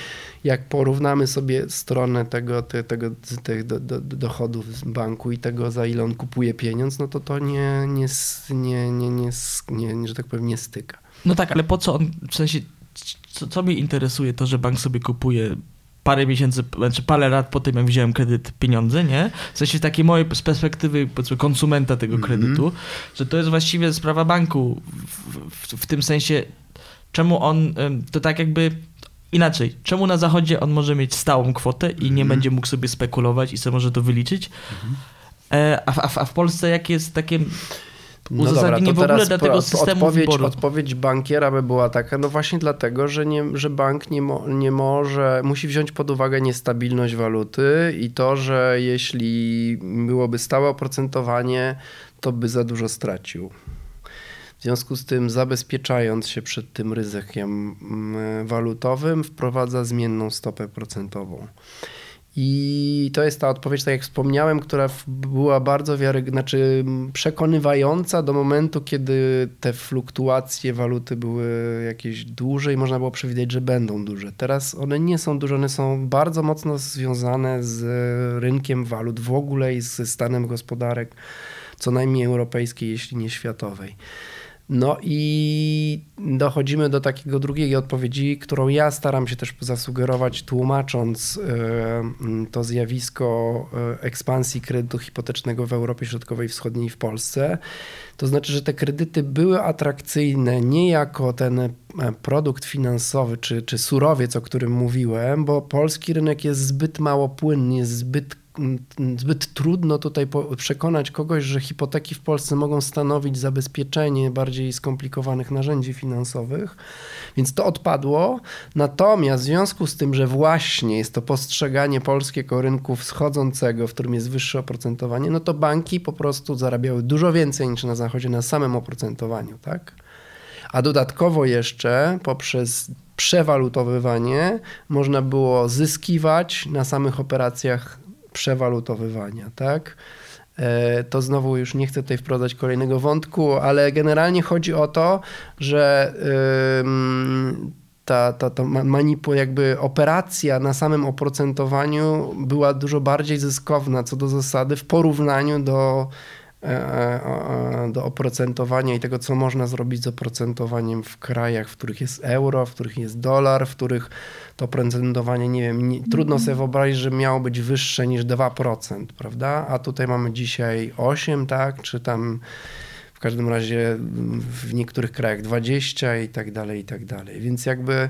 C: jak porównamy sobie stronę tego, te, tego, tych do, do, dochodów z banku i tego, za ile on kupuje pieniądz, no to to nie, nie, nie, nie, nie, nie, nie że tak powiem, nie styka.
B: No tak, ale po co on, w sensie, co, co mnie interesuje, to, że bank sobie kupuje parę miesięcy, znaczy parę lat po tym, jak wziąłem kredyt, pieniądze, nie? W sensie takiej mojej z perspektywy powiedzmy konsumenta tego mhm. kredytu, mm -hmm. że to jest właściwie sprawa banku w, w, w, tym sensie, czemu on, to tak jakby inaczej, czemu na zachodzie on może mieć stałą kwotę i nie mm -hmm. będzie mógł sobie spekulować i sobie może to wyliczyć, mm -hmm. a, a, a w Polsce jak jest takie no uzasadnienie dobra, w ogóle dla tego systemu
C: odpowiedź,
B: wyboru.
C: Odpowiedź bankiera by była taka, no właśnie dlatego, że, nie, że bank nie, mo, nie może, musi wziąć pod uwagę niestabilność waluty i to, że jeśli byłoby stałe oprocentowanie, to by za dużo stracił. W związku z tym, zabezpieczając się przed tym ryzykiem mm, walutowym, wprowadza zmienną stopę procentową. I to jest ta odpowiedź, tak jak wspomniałem, która była bardzo wiarygodna, znaczy przekonywająca do momentu, kiedy te fluktuacje waluty były jakieś duże i można było przewidzieć, że będą duże. Teraz one nie są duże, one są bardzo mocno związane z rynkiem walut w ogóle i ze stanem gospodarek, co najmniej europejskiej, jeśli nie światowej. No i dochodzimy do takiego drugiej odpowiedzi, którą ja staram się też zasugerować, tłumacząc e, to zjawisko e, ekspansji kredytu hipotecznego w Europie Środkowej, Wschodniej i w Polsce. To znaczy, że te kredyty były atrakcyjne nie jako ten e, produkt finansowy czy, czy surowiec, o którym mówiłem, bo polski rynek jest zbyt mało płynny, jest zbyt zbyt trudno tutaj przekonać kogoś, że hipoteki w Polsce mogą stanowić zabezpieczenie bardziej skomplikowanych narzędzi finansowych, więc to odpadło. Natomiast w związku z tym, że właśnie jest to postrzeganie polskiego rynku wschodzącego, w którym jest wyższe oprocentowanie, no to banki po prostu zarabiały dużo więcej niż na zachodzie na samym oprocentowaniu, tak? A dodatkowo jeszcze poprzez przewalutowywanie można było zyskiwać na samych operacjach przewalutowywania, tak? E, to znowu już nie chcę tutaj wprowadzać kolejnego wątku, ale generalnie chodzi o to, że ta, ta, ta manipu, jakby operacja na samym oprocentowaniu była dużo bardziej zyskowna co do zasady w porównaniu do do oprocentowania i tego, co można zrobić z oprocentowaniem w krajach, w których jest euro, w których jest dolar, w których to oprocentowanie, nie wiem, nie, trudno sobie wyobrazić, że miało być wyższe niż 2%, prawda? A tutaj mamy dzisiaj 8, tak? Czy tam w każdym razie w niektórych krajach 20 i tak dalej, i tak dalej. Więc jakby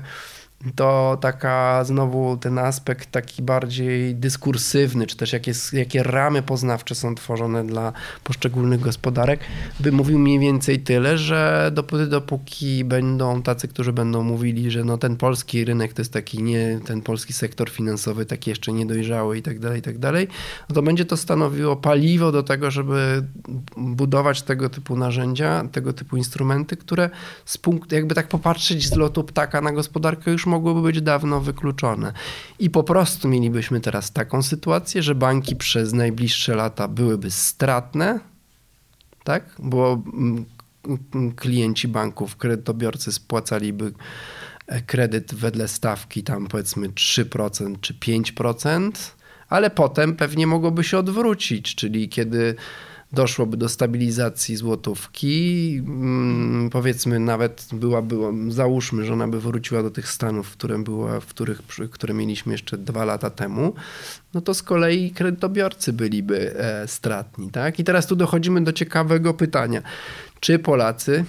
C: to taka znowu ten aspekt taki bardziej dyskursywny, czy też jakie, jakie ramy poznawcze są tworzone dla poszczególnych gospodarek, by mówił mniej więcej tyle, że dopóty, dopóki będą tacy, którzy będą mówili, że no ten polski rynek to jest taki nie, ten polski sektor finansowy taki jeszcze niedojrzały i tak dalej, i tak dalej, no to będzie to stanowiło paliwo do tego, żeby budować tego typu narzędzia, tego typu instrumenty, które z punktu, jakby tak popatrzeć z lotu ptaka na gospodarkę już mogłyby być dawno wykluczone. I po prostu mielibyśmy teraz taką sytuację, że banki przez najbliższe lata byłyby stratne, tak? Bo mm, mm, klienci banków, kredytobiorcy spłacaliby e, kredyt wedle stawki tam powiedzmy 3% czy 5%, ale potem pewnie mogłoby się odwrócić, czyli kiedy doszłoby do stabilizacji złotówki, mm, powiedzmy nawet była, była, załóżmy, że ona by wróciła do tych stanów, które, była, w których, które mieliśmy jeszcze dwa lata temu, no to z kolei kredytobiorcy byliby e, stratni. Tak? I teraz tu dochodzimy do ciekawego pytania. Czy Polacy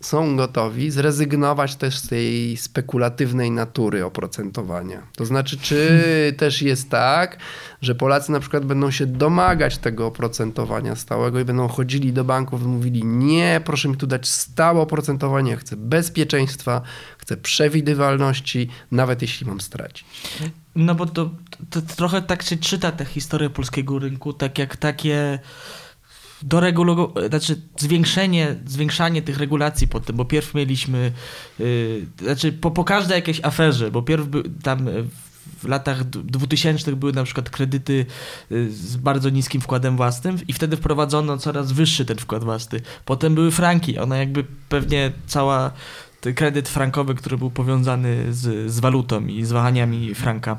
C: są gotowi zrezygnować też z tej spekulatywnej natury oprocentowania. To znaczy, czy też jest tak, że Polacy na przykład będą się domagać tego oprocentowania stałego i będą chodzili do banków i mówili: Nie, proszę mi tu dać stałe oprocentowanie, chcę bezpieczeństwa, chcę przewidywalności, nawet jeśli mam stracić.
B: No bo to, to, to trochę tak się czyta tę historię polskiego rynku, tak jak takie doregulowanie, znaczy zwiększenie, zwiększanie tych regulacji po tym, bo pierw mieliśmy, yy, znaczy po, po każdej jakiejś aferze, bo pierw by, tam w latach 2000 były na przykład kredyty y, z bardzo niskim wkładem własnym i wtedy wprowadzono coraz wyższy ten wkład własny. Potem były franki, ona jakby pewnie cała kredyt frankowy, który był powiązany z, z walutą i z wahaniami franka.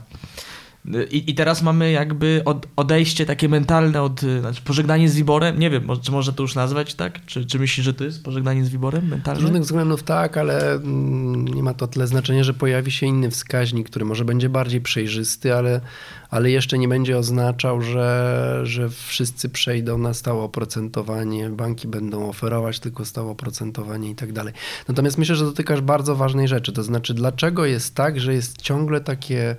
B: I, I teraz mamy jakby od, odejście takie mentalne od, znaczy pożegnanie z Wiborem, nie wiem, czy można to już nazwać, tak? Czy, czy myślisz, że to jest pożegnanie z Wiborem mentalne?
C: Z różnych względów tak, ale mm, nie ma to tyle znaczenia, że pojawi się inny wskaźnik, który może będzie bardziej przejrzysty, ale, ale jeszcze nie będzie oznaczał, że, że wszyscy przejdą na stałe oprocentowanie, banki będą oferować tylko stałe oprocentowanie i tak dalej. Natomiast myślę, że dotykasz bardzo ważnej rzeczy, to znaczy dlaczego jest tak, że jest ciągle takie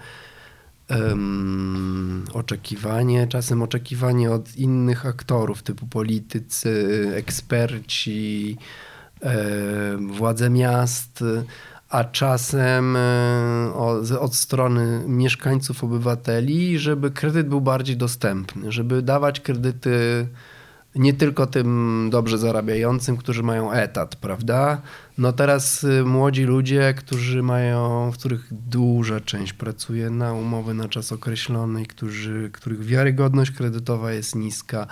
C: um, oczekiwanie, czasem oczekiwanie od innych aktorów, typu politycy, eksperci, władze miast, a czasem od, od strony mieszkańców, obywateli, żeby kredyt był bardziej dostępny, żeby dawać kredyty nie tylko tym dobrze zarabiającym, którzy mają etat, prawda? No teraz y, młodzi ludzie, którzy mają, w których duża część pracuje na umowy na czas określony, którzy, których wiarygodność kredytowa jest niska.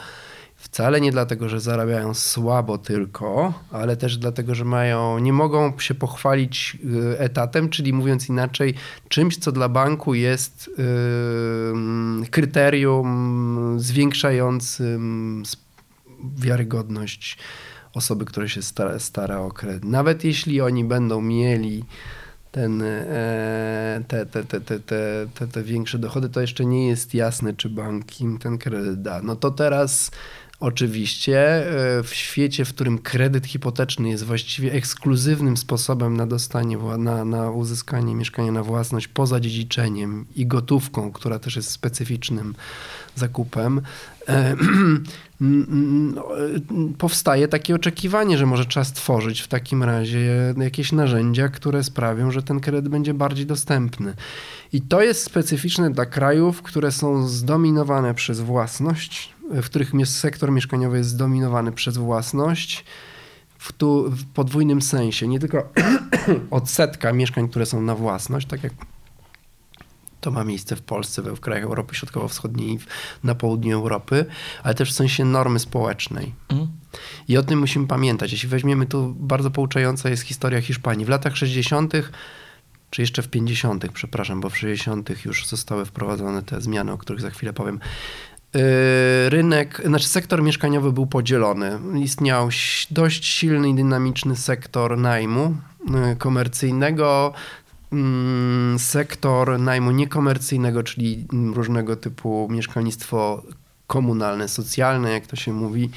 C: Wcale nie dlatego, że zarabiają słabo tylko, ale też dlatego, że mają, nie mogą się pochwalić y, etatem, czyli mówiąc inaczej, czymś, co dla banku jest yy, kryterium zwiększającym wiarygodność osoby, która się stara, stara o kredyt. Nawet jeśli oni będą mieli ten, e, te, te, te, te, te, te, te większe dochody, to jeszcze nie jest jasne, czy bank im ten kredyt da. No to teraz Oczywiście e, w świecie, w którym kredyt hipoteczny jest właściwie ekskluzywnym sposobem na dostanie, na, na uzyskanie mieszkania na własność poza dziedziczeniem i gotówką, która też jest specyficznym zakupem, e, no, powstaje takie oczekiwanie, że może trzeba stworzyć w takim razie jakieś narzędzia, które sprawią, że ten kredyt będzie bardziej dostępny. I to jest specyficzne dla krajów, które są zdominowane przez własność, w których sektor mieszkaniowy jest zdominowany przez własność w, tu, w podwójnym sensie. Nie tylko odsetka mieszkań, które są na własność, tak jak to ma miejsce w Polsce, w krajach Europy Środkowo-Wschodniej na południu Europy, ale też w sensie normy społecznej. Mm. I o tym musimy pamiętać. Jeśli weźmiemy tu, bardzo pouczająca jest historia Hiszpanii. W latach 60., czy jeszcze w 50., przepraszam, bo w 60. już zostały wprowadzone te zmiany, o których za chwilę powiem. Yy, rynek, znaczy sektor mieszkaniowy był podzielony. Istniał dość silny i dynamiczny sektor najmu yy, komercyjnego, sektor najmu niekomercyjnego, czyli różnego typu mieszkalnictwo komunalne, socjalne, jak to się mówi,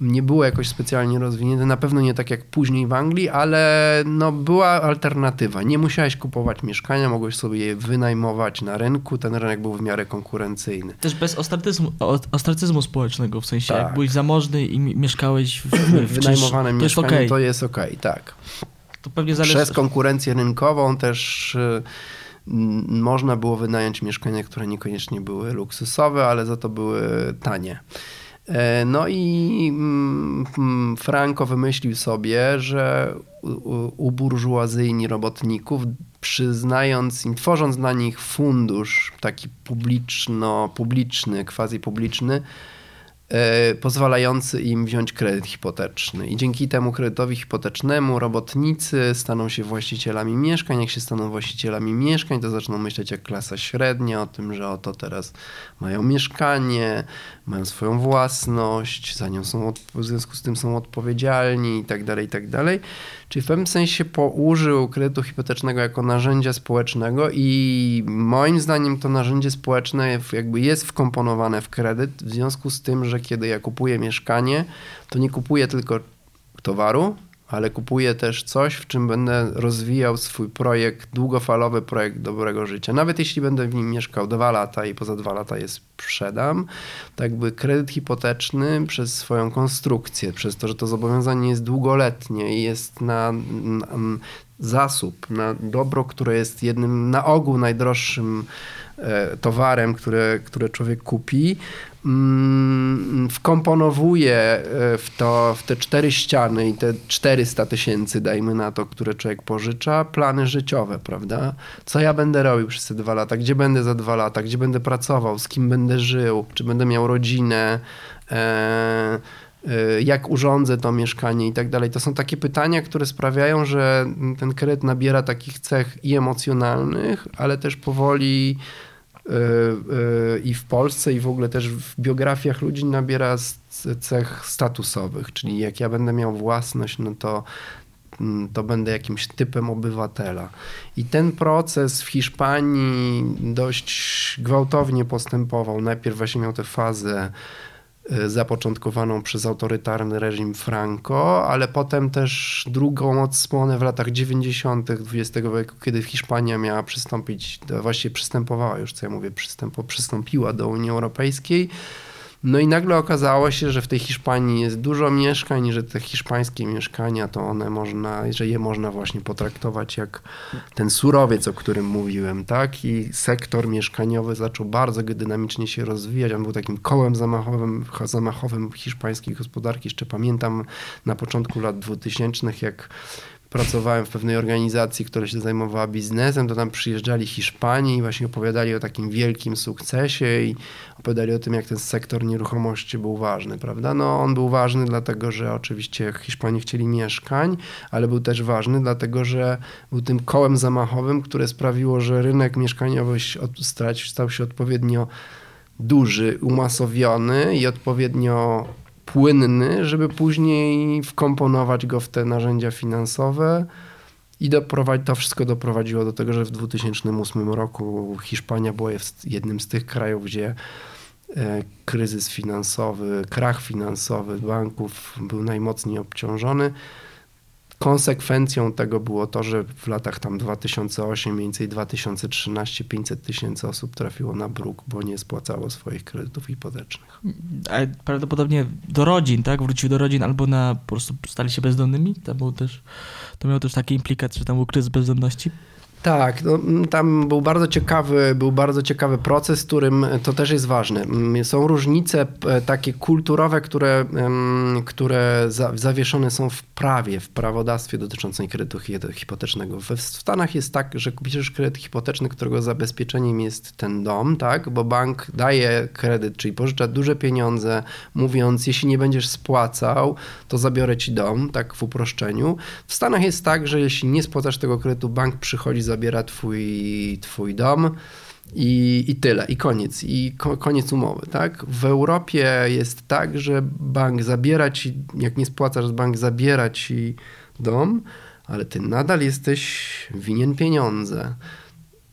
C: nie było jakoś specjalnie rozwinięte. Na pewno nie tak jak później w Anglii, ale no, była alternatywa. Nie musiałeś kupować mieszkania, mogłeś sobie je wynajmować na rynku. Ten rynek był w miarę konkurencyjny.
B: Też bez ostracyzmu, ostracyzmu społecznego, w sensie tak. jak byłeś zamożny i mieszkałeś w, w
C: wynajmowanym to mieszkaniu, jest okay. to jest okej, okay, tak.
B: To pewnie zależy.
C: Przez konkurencję rynkową też y, można było wynająć mieszkania, które niekoniecznie były luksusowe, ale za to były tanie. E, no i mm, mm, Franco wymyślił sobie, że uburżuazyjni robotników, przyznając im, tworząc dla nich fundusz taki publiczno, publiczny, quasi publiczny, pozwalający im wziąć kredyt hipoteczny. I dzięki temu kredytowi hipotecznemu robotnicy staną się właścicielami mieszkań. Jak się staną właścicielami mieszkań, to zaczną myśleć jak klasa średnia o tym, że oto teraz mają mieszkanie, mają swoją własność, za nią są, w związku z tym są odpowiedzialni i tak Czyli w pewnym sensie użył kredytu hipotecznego jako narzędzia społecznego i moim zdaniem to narzędzie społeczne jakby jest wkomponowane w kredyt w związku z tym, że kiedy ja kupuję mieszkanie, to nie kupuję tylko towaru, ale kupuję też coś, w czym będę rozwijał swój projekt, długofalowy projekt dobrego życia. Nawet jeśli będę w nim mieszkał dwa lata i poza dwa lata je sprzedam, tak jakby kredyt hipoteczny przez swoją konstrukcję, przez to, że to zobowiązanie jest długoletnie i jest na, na zasób, na dobro, które jest jednym na ogół najdroższym towarem, które, które człowiek kupi, mm, wkomponowuje e, w, to, w te cztery ściany i te 400 tysięcy, dajmy na to, które człowiek pożycza, plany życiowe, prawda? Co ja będę robił przez te dwa lata, gdzie będę za dwa lata, gdzie będę pracował, z kim będę żył, czy będę miał rodzinę, e, Y, jak urządzę to mieszkanie i tak dalej. To są takie pytania, które sprawiają, że ten kredyt nabiera takich cech i emocjonalnych, ale też powoli i w Polsce, i w ogóle też w biografiach ludzi nabiera cech statusowych, czyli jak ja będę miał własność, no to, mm, to będę jakimś typem obywatela. I ten proces w Hiszpanii dość gwałtownie postępował. Najpierw właśnie miał tę fazę Y, zapoczątkowaną przez autorytarny reżim Franco, ale potem też drugą odsłonę w latach 90. XX wieku, kiedy Hiszpania miała przystąpić, właściwie przystępowała już, co ja mówię, przystępo, przystąpiła do Unii Europejskiej no i nagle okazało się, że w tej Hiszpanii jest dużo mieszkań, że te hiszpańskie mieszkania to one można, że je można właśnie potraktować jak ten surowiec, o którym mówiłem, tak? I sektor mieszkaniowy zaczął bardzo dynamicznie się rozwijać. On był takim kołem zamachowym, zamachowym hiszpańskiej gospodarki. Jeszcze pamiętam na początku lat 2000, jak pracowałem w pewnej organizacji, która się zajmowała biznesem, to tam przyjeżdżali Hiszpanii i właśnie opowiadali o takim wielkim sukcesie i opowiadali o tym, jak ten sektor nieruchomości był ważny, prawda? No on był ważny dlatego, że oczywiście Hiszpanie chcieli mieszkań, ale był też ważny dlatego, że był tym kołem zamachowym, które sprawiło, że rynek mieszkaniowy stał się odpowiednio duży, umasowiony i odpowiednio płynny, żeby później wkomponować go w te narzędzia finansowe. I to wszystko doprowadziło do tego, że w 2008 roku Hiszpania była jednym z tych krajów, gdzie e, kryzys finansowy, krach finansowy banków był najmocniej obciążony. Konsekwencją tego było to, że w latach tam 2008, mniej więcej 2013 500 tysięcy osób trafiło na bruk, bo nie spłacało swoich kredytów hipotecznych.
B: A prawdopodobnie do rodzin, tak? Wrócił do rodzin albo na po prostu stali się bezdomnymi? To, był też, to miało też takie implikacje, że tam był kryzys bezdomności?
C: Tak, no, tam był bardzo ciekawy, był bardzo ciekawy proces, którym to też jest ważne. Są różnice e, takie kulturowe, które, które zawieszone są w prawie, w prawodawstwie dotyczącym kredytu hipotecznego. W Stanach jest tak, że bierzesz kredyt hipoteczny, którego zabezpieczeniem jest ten dom, tak? bo bank daje kredyt, czyli pożycza duże pieniądze, mówiąc, jeśli nie będziesz spłacał, to zabiorę ci dom, tak w uproszczeniu. W Stanach jest tak, że jeśli nie spłacasz tego kredytu, bank przychodzi za zabiera twój, twój dom i, i tyle, i koniec, i ko, koniec umowy, tak? W Europie jest tak, że bank zabiera ci, jak nie spłacasz, bank zabiera ci dom, ale ty nadal jesteś winien pieniądze.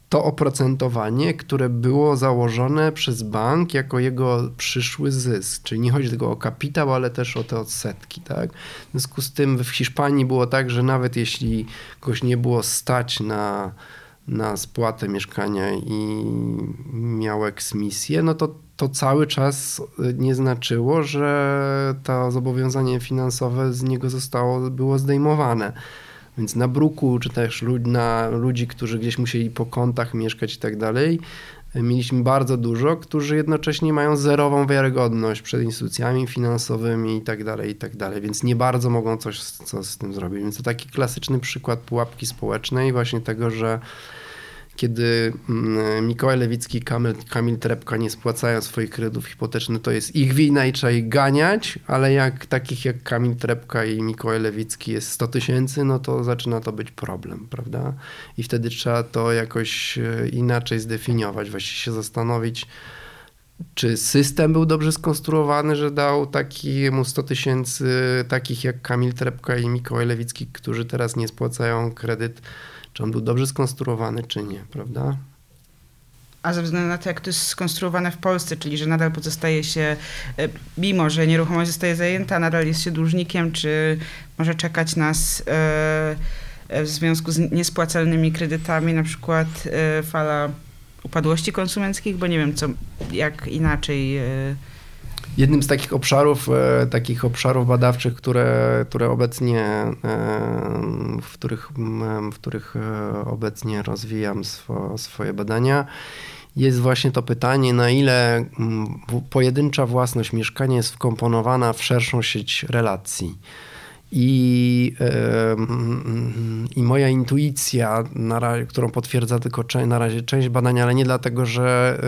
C: To oprocentowanie, które było założone przez bank jako jego przyszły zysk, czyli nie chodzi tylko o kapitał, ale też o te odsetki. Tak? W związku z tym w Hiszpanii było tak, że nawet jeśli kogoś nie było stać na, na spłatę mieszkania i miał eksmisję, no to to cały czas nie znaczyło, że to zobowiązanie finansowe z niego zostało, było zdejmowane. Więc na bruku, czy też na ludzi, którzy gdzieś musieli po kątach mieszkać i tak dalej, mieliśmy bardzo dużo, którzy jednocześnie mają zerową wiarygodność przed instytucjami finansowymi i tak dalej, i tak dalej, więc nie bardzo mogą coś co z tym zrobić. Więc to taki klasyczny przykład pułapki społecznej, właśnie tego, że kiedy mm, Mikołaj Lewicki i Kamil, Kamil Trepka nie spłacają swoich kredytów hipotecznych, to jest ich wina i trzeba ich ganiać, ale jak takich jak Kamil Trepka i Mikołaj Lewicki jest 100 tysięcy, no to zaczyna to być problem, prawda? I wtedy trzeba to jakoś e, inaczej zdefiniować, właściwie się zastanowić, czy system był dobrze skonstruowany, że dał takiemu 100 tysięcy takich jak Kamil Trepka i Mikołaj Lewicki, którzy teraz nie spłacają kredyt czy on był dobrze skonstruowany, czy nie, prawda?
A: A ze względu na to, jak to jest skonstruowane w Polsce, czyli że nadal pozostaje się, e, mimo że nieruchomość zostaje zajęta, nadal jest się dłużnikiem, czy może czekać nas e, w związku z niespłacalnymi kredytami, na przykład fala upadłości konsumenckich, bo nie wiem, co, jak inaczej
C: Jednym z takich obszarów, e, takich obszarów badawczych, które, które obecnie, e, w których, w których e, obecnie rozwijam swo, swoje badania, jest właśnie to pytanie, na ile pojedyncza własność mieszkania jest wkomponowana w szerszą sieć relacji. I, I moja intuicja, na którą potwierdza tylko na razie część badań, ale nie dlatego, że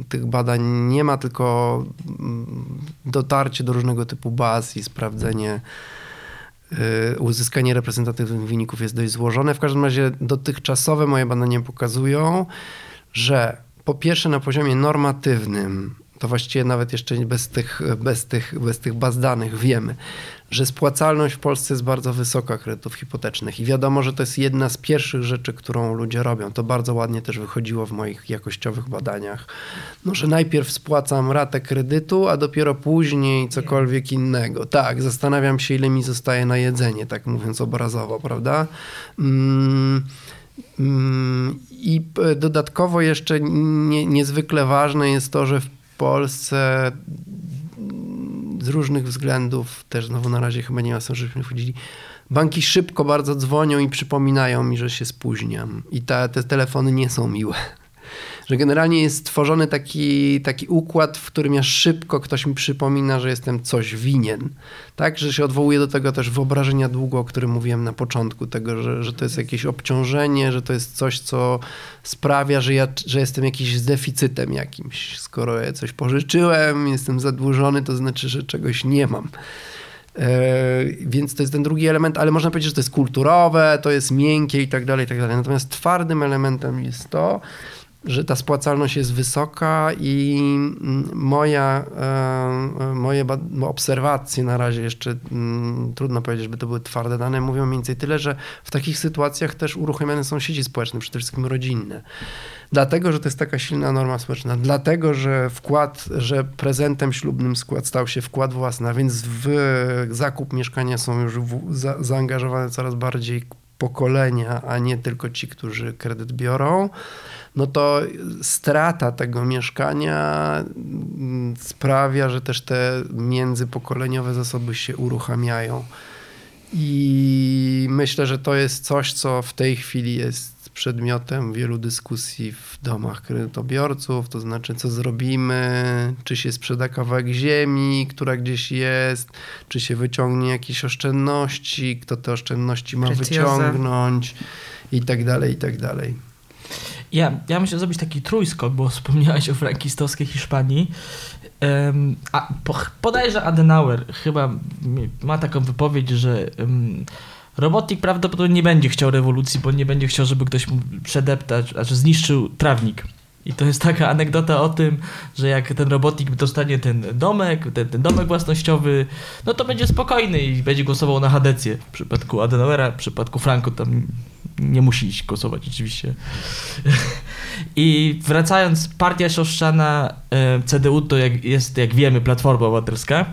C: e, tych badań nie ma, tylko mm, dotarcie do różnego typu baz i sprawdzenie, e, uzyskanie reprezentatywnych wyników jest dość złożone. W każdym razie dotychczasowe moje badania pokazują, że po pierwsze na poziomie normatywnym, to właściwie nawet jeszcze bez tych, bez tych, bez tych baz danych wiemy, że spłacalność w Polsce jest bardzo wysoka kredytów hipotecznych i wiadomo, że to jest jedna z pierwszych rzeczy, którą ludzie robią. To bardzo ładnie też wychodziło w moich jakościowych badaniach. No, że najpierw spłacam ratę kredytu, a dopiero później cokolwiek innego. Tak, zastanawiam się, ile mi zostaje na jedzenie, tak mówiąc obrazowo, prawda? Mm. mm I dodatkowo jeszcze nie, niezwykle ważne jest to, że w Polsce z różnych względów, też znowu na razie chyba nie ma sensu, żebyśmy wchodzili, banki szybko bardzo dzwonią i przypominają mi, że się spóźniam. I te, te telefony nie są miłe że generalnie jest stworzony taki, taki układ, w którym ja szybko ktoś mi przypomina, że jestem coś winien. Tak, że się odwołuje do tego też wyobrażenia długo, o którym mówiłem na początku, tego, że, że to jest jakieś obciążenie, że to jest coś, co sprawia, że ja że jestem jakiś z deficytem jakimś. Skoro ja coś pożyczyłem, jestem zadłużony, to znaczy, że czegoś nie mam. Yy, więc to jest ten drugi element, ale można powiedzieć, że to jest kulturowe, to jest miękkie i tak dalej, i tak dalej. Natomiast twardym elementem jest to, że ta spłacalność jest wysoka i mm, moja, e, moje obserwacje na razie jeszcze mm, trudno powiedzieć, żeby to były twarde dane, mówią mniej więcej tyle, że w takich sytuacjach też uruchamiane są sieci społeczne, przede wszystkim rodzinne. Dlatego, że to jest taka silna norma społeczna, dlatego, że wkład, że prezentem ślubnym skład stał się wkład własny, a więc w zakup mieszkania są już za, zaangażowane coraz bardziej pokolenia, a nie tylko ci, którzy kredyt biorą no to strata tego mieszkania mm, sprawia, że też te międzypokoleniowe zasoby się uruchamiają. I myślę, że to jest coś, co w tej chwili jest przedmiotem wielu dyskusji w domach kredytobiorców, to znaczy co zrobimy, czy się sprzeda kawałek ziemi, która gdzieś jest, czy się wyciągnie jakieś oszczędności, kto te oszczędności ma wyciągnąć i tak dalej, i tak dalej.
B: Ja, ja myślę zrobić taki trójskok, bo wspomniałeś o frankistowskiej Hiszpanii. Um, a po, podajże Adenauer chyba ma taką wypowiedź, że um, robotnik prawdopodobnie nie będzie chciał rewolucji, bo nie będzie chciał, żeby ktoś mu przedeptać, znaczy zniszczył trawnik. I to jest taka anegdota o tym, że jak ten robotnik dostanie ten domek, ten, ten domek własnościowy, no to będzie spokojny i będzie głosował na Hadecję. W przypadku Adenauera, w przypadku Franco tam nie musi iść głosować oczywiście. I wracając, partia sioszczana e, CDU to jak, jest, jak wiemy, Platforma Obywatelska.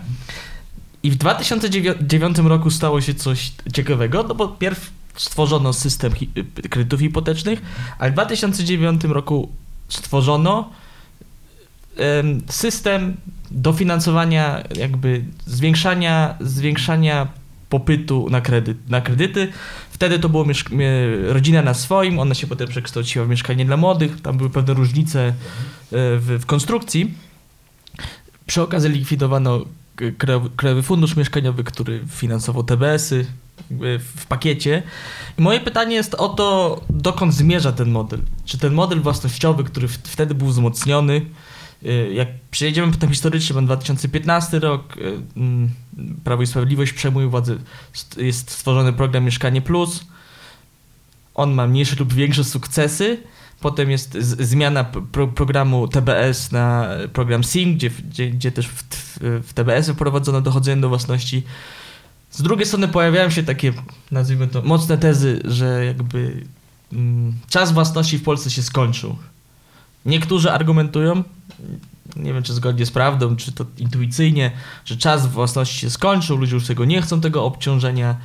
B: I w 2009 roku stało się coś ciekawego, no bo pierw stworzono system kredytów hipotecznych, a w 2009 roku stworzono system dofinansowania, jakby zwiększania, zwiększania popytu na, kredyt, na kredyty. Wtedy to było rodzina na swoim, ona się potem przekształciła w mieszkanie dla młodych, tam były pewne różnice e, w, w konstrukcji. Przy okazji likwidowano Krajowy Fundusz Mieszkaniowy, który finansował TBS-y w pakiecie. I moje pytanie jest o to, dokąd zmierza ten model? Czy ten model własnościowy, który wtedy był wzmocniony, y, jak przejedziemy potem historycznie, mam 2015 rok, y, mm, Prawo i Sprawiedliwość przejmuje władzę, jest stworzony program Mieszkanie Plus, on ma mniejsze lub większe sukcesy, Potem jest zmiana pro programu TBS na program SIM, gdzie, gdzie, gdzie też w, w TBS wprowadzono dochodzenie do własności. Z drugiej strony pojawiają się takie, nazwijmy to, mocne tezy, że jakby mm, czas własności w Polsce się skończył. niektórzy argumentują, nie wiem czy zgodnie z prawdą, czy to intuicyjnie, że czas własności się skończył, ludzie już tego nie chcą, tego obciążenia.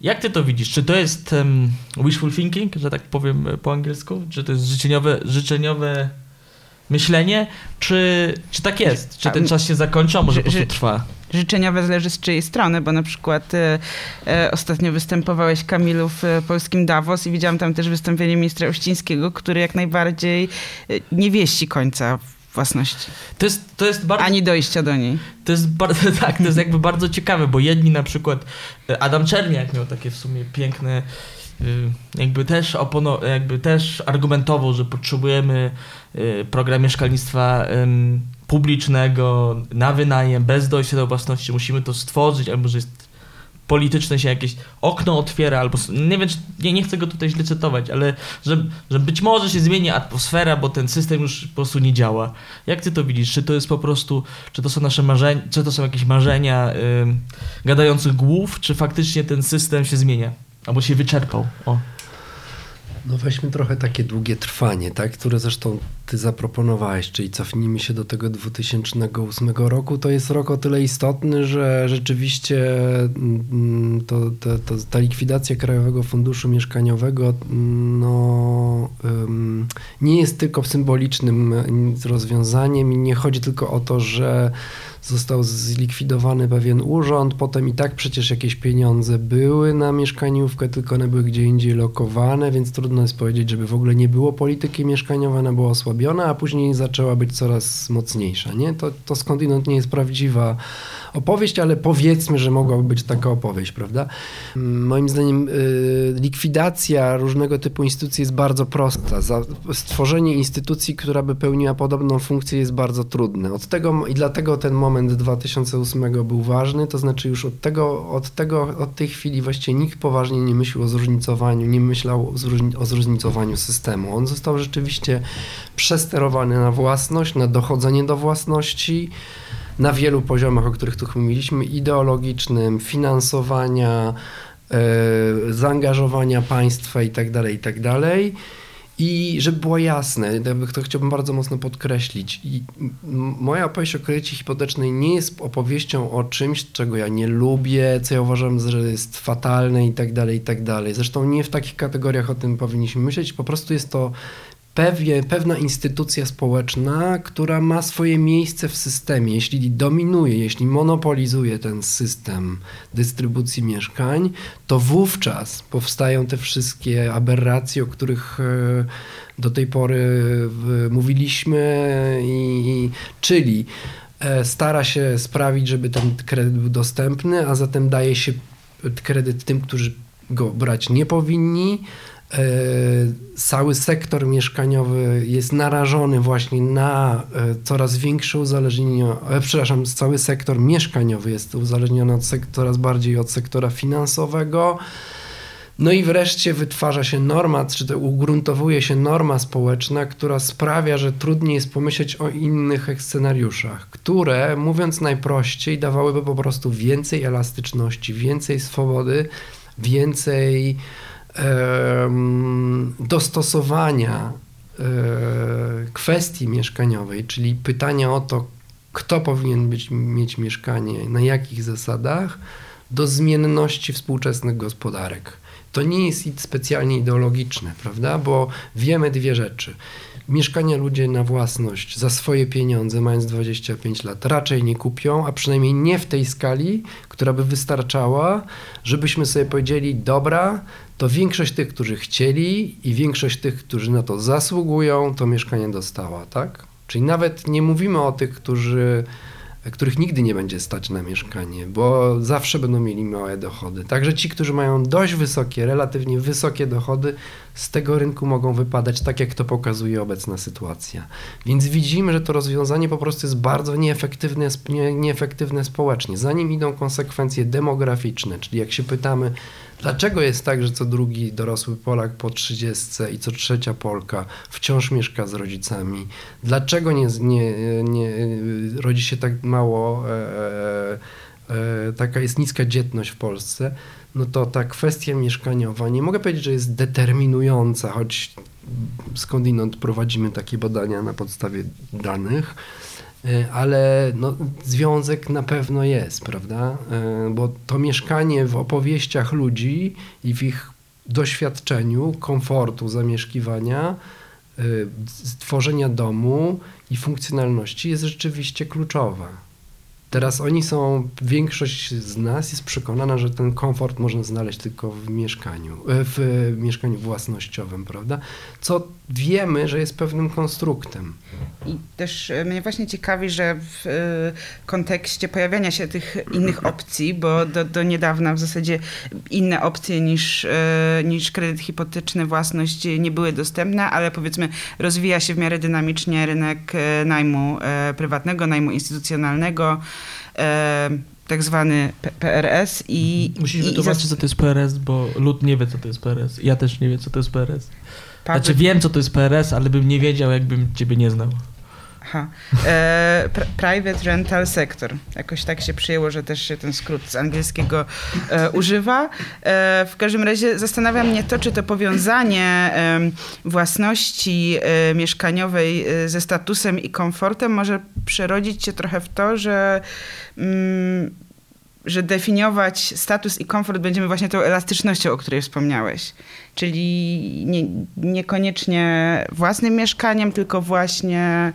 B: Jak ty to widzisz? Czy to jest um, wishful thinking, że tak powiem po angielsku? Czy to jest życzeniowe, życzeniowe myślenie? Czy, czy tak jest? Czy ten czas się zakończy, a może po prostu trwa?
A: Życzeniowe zależy z czyjej strony, bo na przykład e, e, ostatnio występowałeś Kamilu w polskim Davos i widziałam tam też wystąpienie ministra Uścińskiego, który jak najbardziej e, nie wieści końca własności.
B: To jest, to jest bardzo...
A: Ani dojścia do niej.
B: To jest bardzo, tak, to jest jakby bardzo ciekawe, bo jedni na przykład, Adam Czerniak miał takie w sumie piękne jakby też opono, jakby też argumentował, że potrzebujemy program mieszkalnictwa publicznego, na wynajem, bez dojścia do własności, musimy to stworzyć, albo że jest polityczne się jakieś okno otwiera, albo nie wiem, nie, nie chcę go tutaj źle cytować, ale że, że być może się zmieni atmosfera, bo ten system już po prostu nie działa. Jak ty to widzisz? Czy to jest po prostu, czy to są nasze marzenia, czy to są jakieś marzenia yy, gadających głów, czy faktycznie ten system się zmienia? Albo się wyczerpał? O.
C: No weźmy trochę takie długie trwanie, tak? które zresztą ty zaproponowałeś, czyli cofnijmy się do tego 2008 roku. To jest rok o tyle istotny, że rzeczywiście mm, to, to, to ta likwidacja Krajowego Funduszu Mieszkaniowego no, nie jest tylko symbolicznym rozwiązaniem i nie chodzi tylko o to, że został zlikwidowany pewien urząd, potem i tak przecież jakieś pieniądze były na mieszkaniówkę, tylko one były gdzie indziej lokowane, więc trudno jest powiedzieć, żeby w ogóle nie było polityki mieszkaniowej, ona była osłabiona, a później zaczęła być coraz mocniejsza. Nie? To, to skądinąd nie jest prawdziwa opowieść, ale powiedzmy, że mogłaby być taka opowieść, prawda? Moim zdaniem y, likwidacja różnego typu instytucji jest bardzo prosta. Za stworzenie instytucji, która by pełniła podobną funkcję jest bardzo trudne. Od tego i dlatego ten moment 2008 był ważny, to znaczy już od tego, od tego, od tej chwili właściwie nikt poważnie nie myślał o zróżnicowaniu, nie myślał o zróżnicowaniu systemu. On został rzeczywiście przesterowany na własność, na dochodzenie do własności, na wielu poziomach, o których tu mówiliśmy, ideologicznym, finansowania, e, zaangażowania państwa itd., tak itd. I żeby było jasne, to chciałbym bardzo mocno podkreślić. I moja opowieść o kredycie hipotecznej nie jest opowieścią o czymś, czego ja nie lubię, co ja uważam, że jest fatalne i tak dalej, i tak dalej. Zresztą nie w takich kategoriach o tym powinniśmy myśleć. Po prostu jest to pewnie, pewna instytucja społeczna, która ma swoje miejsce w systemie. Jeśli dominuje, jeśli monopolizuje ten system dystrybucji mieszkań, to wówczas powstają te wszystkie aberracje, o których e, do tej pory mówiliśmy, i, czyli e, stara się sprawić, żeby ten kredyt był dostępny, a zatem daje się kredyt tym, którzy go brać nie powinni, cały sektor mieszkaniowy jest narażony właśnie na e, coraz większe uzależnienie, e, przepraszam, cały sektor mieszkaniowy jest uzależniony od coraz bardziej od sektora finansowego. No i wreszcie wytwarza się norma, czy to ugruntowuje się norma społeczna, która sprawia, że trudniej jest pomyśleć o innych scenariuszach, które, mówiąc najprościej, dawałyby po prostu więcej elastyczności, więcej swobody, więcej dostosowania e, kwestii mieszkaniowej, czyli pytania o to, kto powinien być, mieć mieszkanie, na jakich zasadach, do zmienności współczesnych gospodarek. To nie jest specjalnie ideologiczne, prawda? Bo wiemy dwie rzeczy. Mieszkania ludzie na własność za swoje pieniądze, mając 25 lat, raczej nie kupią, a przynajmniej nie w tej skali, która by wystarczała, żebyśmy sobie powiedzieli: Dobra, to większość tych, którzy chcieli i większość tych, którzy na to zasługują, to mieszkanie dostała, tak? Czyli nawet nie mówimy o tych, którzy których nigdy nie będzie stać na mieszkanie, bo zawsze będą mieli małe dochody. Także ci, którzy mają dość wysokie, relatywnie wysokie dochody, z tego rynku mogą wypadać, tak jak to pokazuje obecna sytuacja. Więc widzimy, że to rozwiązanie po prostu jest bardzo nieefektywne, nie, nieefektywne społecznie. Za nim idą konsekwencje demograficzne, czyli jak się pytamy, Dlaczego jest tak, że co drugi dorosły Polak po 30 i co trzecia Polka wciąż mieszka z rodzicami? Dlaczego nie, nie, nie rodzi się tak mało e, e, taka jest niska dzietność w Polsce, no to ta kwestia mieszkaniowa, nie mogę powiedzieć, że jest determinująca, choć skądinąd prowadzimy takie badania na podstawie danych, e, ale no, związek na pewno jest, prawda? E, bo to mieszkanie w opowieściach ludzi i w ich doświadczeniu komfortu zamieszkiwania, stworzenia domu i funkcjonalności jest rzeczywiście kluczowa. Teraz oni są, większość z nas jest przekonana, że ten komfort można znaleźć tylko w mieszkaniu, e, w mieszkaniu własnościowym, prawda? Co wiemy, że jest pewnym konstruktem.
A: I też e, mnie właśnie ciekawi, że w e, kontekście pojawiania się tych innych opcji, bo do, do niedawna w zasadzie inne opcje niż, niż kredyt hipoteczny, własność nie były dostępne, ale powiedzmy rozwija się w miarę dynamicznie rynek najmu prywatnego, najmu instytucjonalnego tak zwany PRS i...
B: Musisz wytłumaczyć, co to jest PRS, bo lud nie wie, co to jest PRS. Ja też nie wiem, co to jest PRS. Znaczy wiem, co to jest PRS, ale bym nie wiedział, jakbym ciebie nie znał.
A: Aha. E, private Rental Sector. Jakoś tak się przyjęło, że też się ten skrót z angielskiego e, używa. E, w każdym razie zastanawia mnie to, czy to powiązanie własności e, mieszkaniowej e, ze statusem i komfortem może przerodzić się trochę w to, że mm, że definiować status i komfort będziemy właśnie tą elastycznością, o której wspomniałeś. Czyli nie, niekoniecznie własnym mieszkaniem, tylko właśnie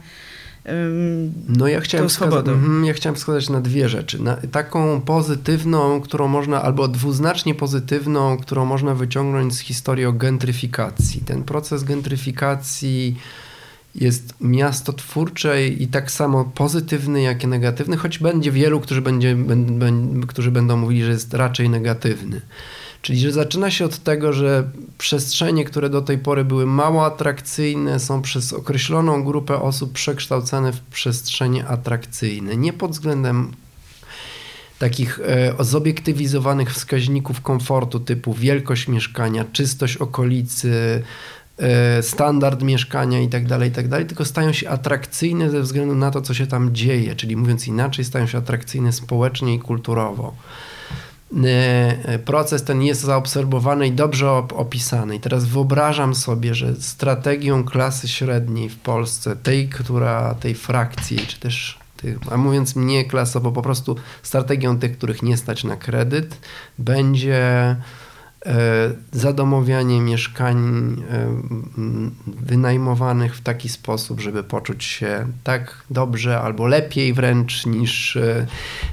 C: no ja chciałem, wskazać, mhm, ja chciałem wskazać na dwie rzeczy. Na taką pozytywną, którą można, albo dwuznacznie pozytywną, którą można wyciągnąć z historii o gentryfikacji. Ten proces gentryfikacji jest miastotwórcze i tak samo pozytywny, jak i negatywny, choć będzie wielu, którzy, będzie, którzy będą mówili, że jest raczej negatywny. Czyli, że zaczyna się od tego, że przestrzenie, które do tej pory były mało atrakcyjne, są przez określoną grupę osób przekształcane w przestrzenie atrakcyjne. Nie pod względem takich e, zobiektywizowanych wskaźników komfortu typu wielkość mieszkania, czystość okolicy, standard mieszkania itd., tak itd., tak tylko stają się atrakcyjne ze względu na to, co się tam dzieje, czyli mówiąc inaczej, stają się atrakcyjne społecznie i kulturowo. E, proces ten jest zaobserwowany i dobrze opisany. I teraz wyobrażam sobie, że strategią klasy średniej w Polsce, tej, która tej frakcji, czy też a mówiąc nie klasowo, po prostu strategią tych, których nie stać na kredyt, będzie E, zadomowianie mieszkań e, wynajmowanych w taki sposób, żeby poczuć się tak dobrze albo lepiej wręcz niż, e,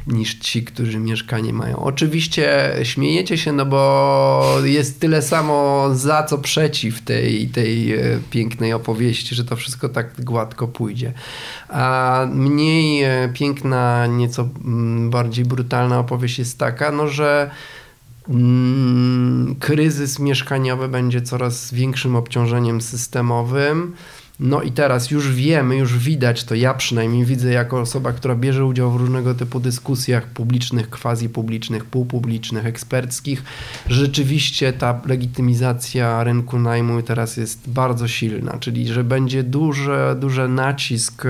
C: niż ci, którzy mieszkanie mają. Oczywiście śmiejecie się, no bo jest tyle samo za co przeciw tej, tej pięknej opowieści, że to wszystko tak gładko pójdzie. A mniej piękna, nieco mm, bardziej brutalna opowieść jest taka, no że kryzys mieszkaniowy będzie coraz większym obciążeniem systemowym. No i teraz już wiemy, już widać to, ja przynajmniej widzę jako osoba, która bierze udział w różnego typu dyskusjach publicznych, quasi publicznych, półpublicznych, eksperckich. Rzeczywiście ta legitymizacja rynku najmu teraz jest bardzo silna, czyli że będzie duży, duży nacisk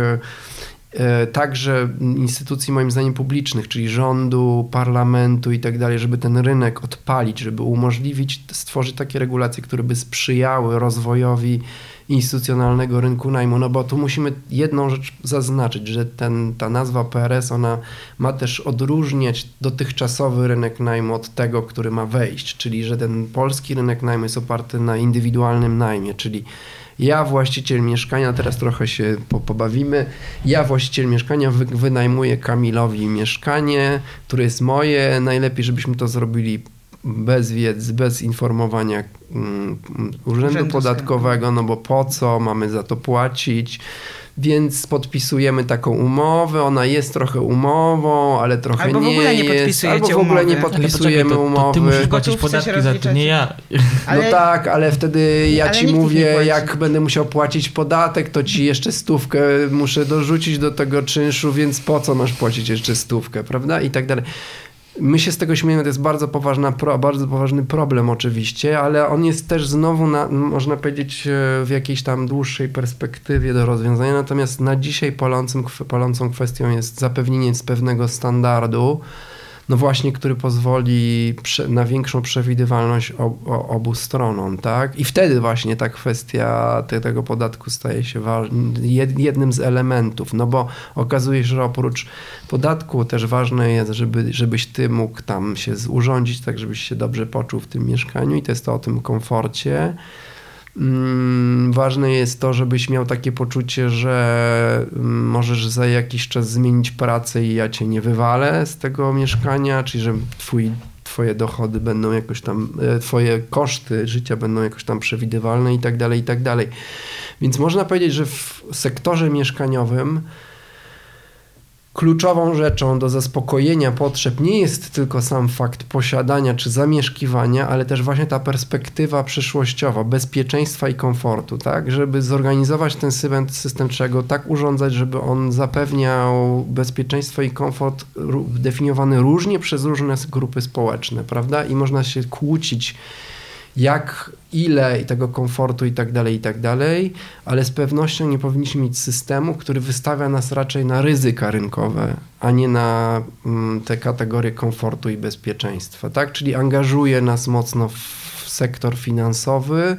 C: także instytucji moim zdaniem publicznych, czyli rządu, parlamentu i tak dalej, żeby ten rynek odpalić, żeby umożliwić, stworzyć takie regulacje, które by sprzyjały rozwojowi instytucjonalnego rynku najmu, no bo tu musimy jedną rzecz zaznaczyć, że ten, ta nazwa PRS, ona ma też odróżniać dotychczasowy rynek najmu od tego, który ma wejść, czyli że ten polski rynek najmu jest oparty na indywidualnym najmie, czyli ja, właściciel mieszkania, teraz trochę się pobawimy, ja, właściciel mieszkania, wy, wynajmuję Kamilowi mieszkanie, które jest moje. Najlepiej, żebyśmy to zrobili bez wiedzy, bez informowania um, urzędu, urzędu Podatkowego, no bo po co mamy za to płacić więc podpisujemy taką umowę, ona jest trochę umową, ale trochę
A: albo
C: nie,
A: w ogóle
C: nie
A: jest,
C: albo w ogóle nie podpisujemy
B: to,
C: umowy. To
B: ty musisz płacić podatki za to, nie ja.
C: Ale, no tak, ale wtedy ja ale ci mówię, jak będę musiał płacić podatek, to ci jeszcze stówkę muszę dorzucić do tego czynszu, więc po co masz płacić jeszcze stówkę, prawda? I tak dalej. My się z tego śmiejemy, to jest bardzo, poważna, bardzo poważny problem oczywiście, ale on jest też znowu, na, można powiedzieć, e, w jakiejś tam dłuższej perspektywie do rozwiązania. Natomiast na dzisiaj palącym, palącą kwestią jest zapewnienie pewnego standardu, no właśnie, który pozwoli na większą przewidywalność obu stronom, tak? I wtedy właśnie ta kwestia tego podatku staje się jednym z elementów, no bo okazuje się, że oprócz podatku też ważne jest, żeby, żebyś ty mógł tam się urządzić tak, żebyś się dobrze poczuł w tym mieszkaniu i to jest to o tym komforcie. Mm, ważne jest to, żebyś miał takie poczucie, że mm, możesz za jakiś czas zmienić pracę i ja cię nie wywalę z tego mieszkania, czyli że twój, twoje dochody będą jakoś tam, e, twoje koszty życia będą jakoś tam przewidywalne i tak dalej, i tak dalej. Więc można powiedzieć, że w sektorze mieszkaniowym Kluczową rzeczą do zaspokojenia potrzeb nie jest tylko sam fakt posiadania czy zamieszkiwania, ale też właśnie ta perspektywa przyszłościowa, bezpieczeństwa i komfortu, tak? Żeby zorganizować ten system, system trzeba go tak urządzać, żeby on zapewniał bezpieczeństwo i komfort definiowany różnie przez różne grupy społeczne, prawda? I można się kłócić jak, ile i tego komfortu i tak dalej, i tak dalej, ale z pewnością nie powinniśmy mieć systemu, który wystawia nas raczej na ryzyka rynkowe, a nie na mm, te kategorie komfortu i bezpieczeństwa, tak? Czyli angażuje nas mocno w sektor finansowy,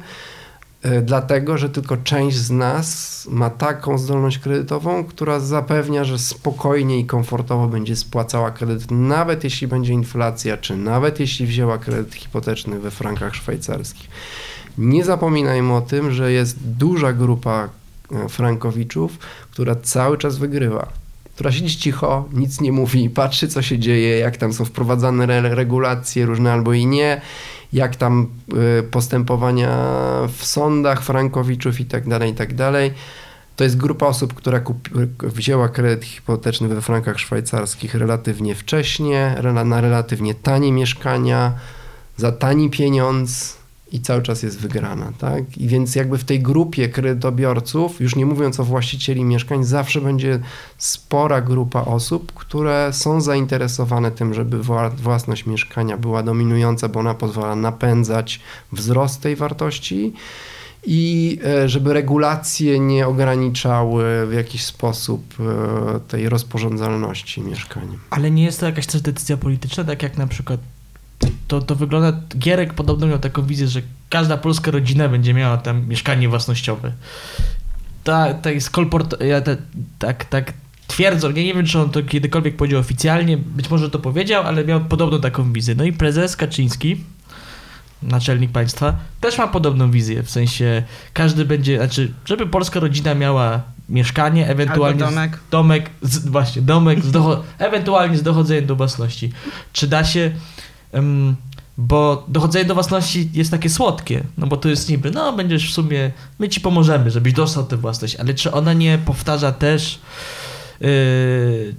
C: dlatego że tylko część z nas ma taką zdolność kredytową, która zapewnia, że spokojnie i komfortowo będzie spłacała kredyt, nawet jeśli będzie inflacja, czy nawet jeśli wzięła kredyt hipoteczny we frankach szwajcarskich. Nie zapominajmy o tym, że jest duża grupa e, frankowiczów, która cały czas wygrywa która siedzi cicho, nic nie mówi, patrzy co się dzieje, jak tam są wprowadzane regulacje różne albo i nie jak tam y, postępowania w sądach Frankowiczów i tak dalej, i tak dalej. To jest grupa osób, która kupi, wzięła kredyt hipoteczny we frankach szwajcarskich relatywnie wcześnie, na relatywnie tanie mieszkania, za tani pieniądz, i cały czas jest wygrana, tak? I więc jakby w tej grupie kredytobiorców, już nie mówiąc o właścicieli mieszkań, zawsze będzie spora grupa osób, które są zainteresowane tym, żeby własność mieszkania była dominująca, bo ona pozwala napędzać wzrost tej wartości i e, żeby regulacje nie ograniczały w jakiś sposób e, tej rozporządzalności mieszkaniem.
B: Ale nie jest to jakaś też decyzja polityczna, tak jak na przykład to, to wygląda, Gierek podobno miał taką wizję, że każda polska rodzina będzie miała tam mieszkanie własnościowe. Ta, ta jest kolport, ja te, tak, tak twierdzą, nie, nie wiem czy on to kiedykolwiek powiedział oficjalnie, być może to powiedział, ale miał podobną taką wizję. No i prezes Kaczyński, naczelnik państwa, też ma podobną wizję, w sensie każdy będzie, znaczy, żeby polska rodzina miała mieszkanie, ewentualnie
A: Albo domek.
B: Z, domek, z, właśnie, domek, z docho- ewentualnie z dochodzeniem do własności. Czy da się Bo dochodzenie do własności jest takie słodkie, no bo to jest niby, no będziesz w sumie, my ci pomożemy, żebyś dostał tę własność, ale czy ona nie powtarza też, yy,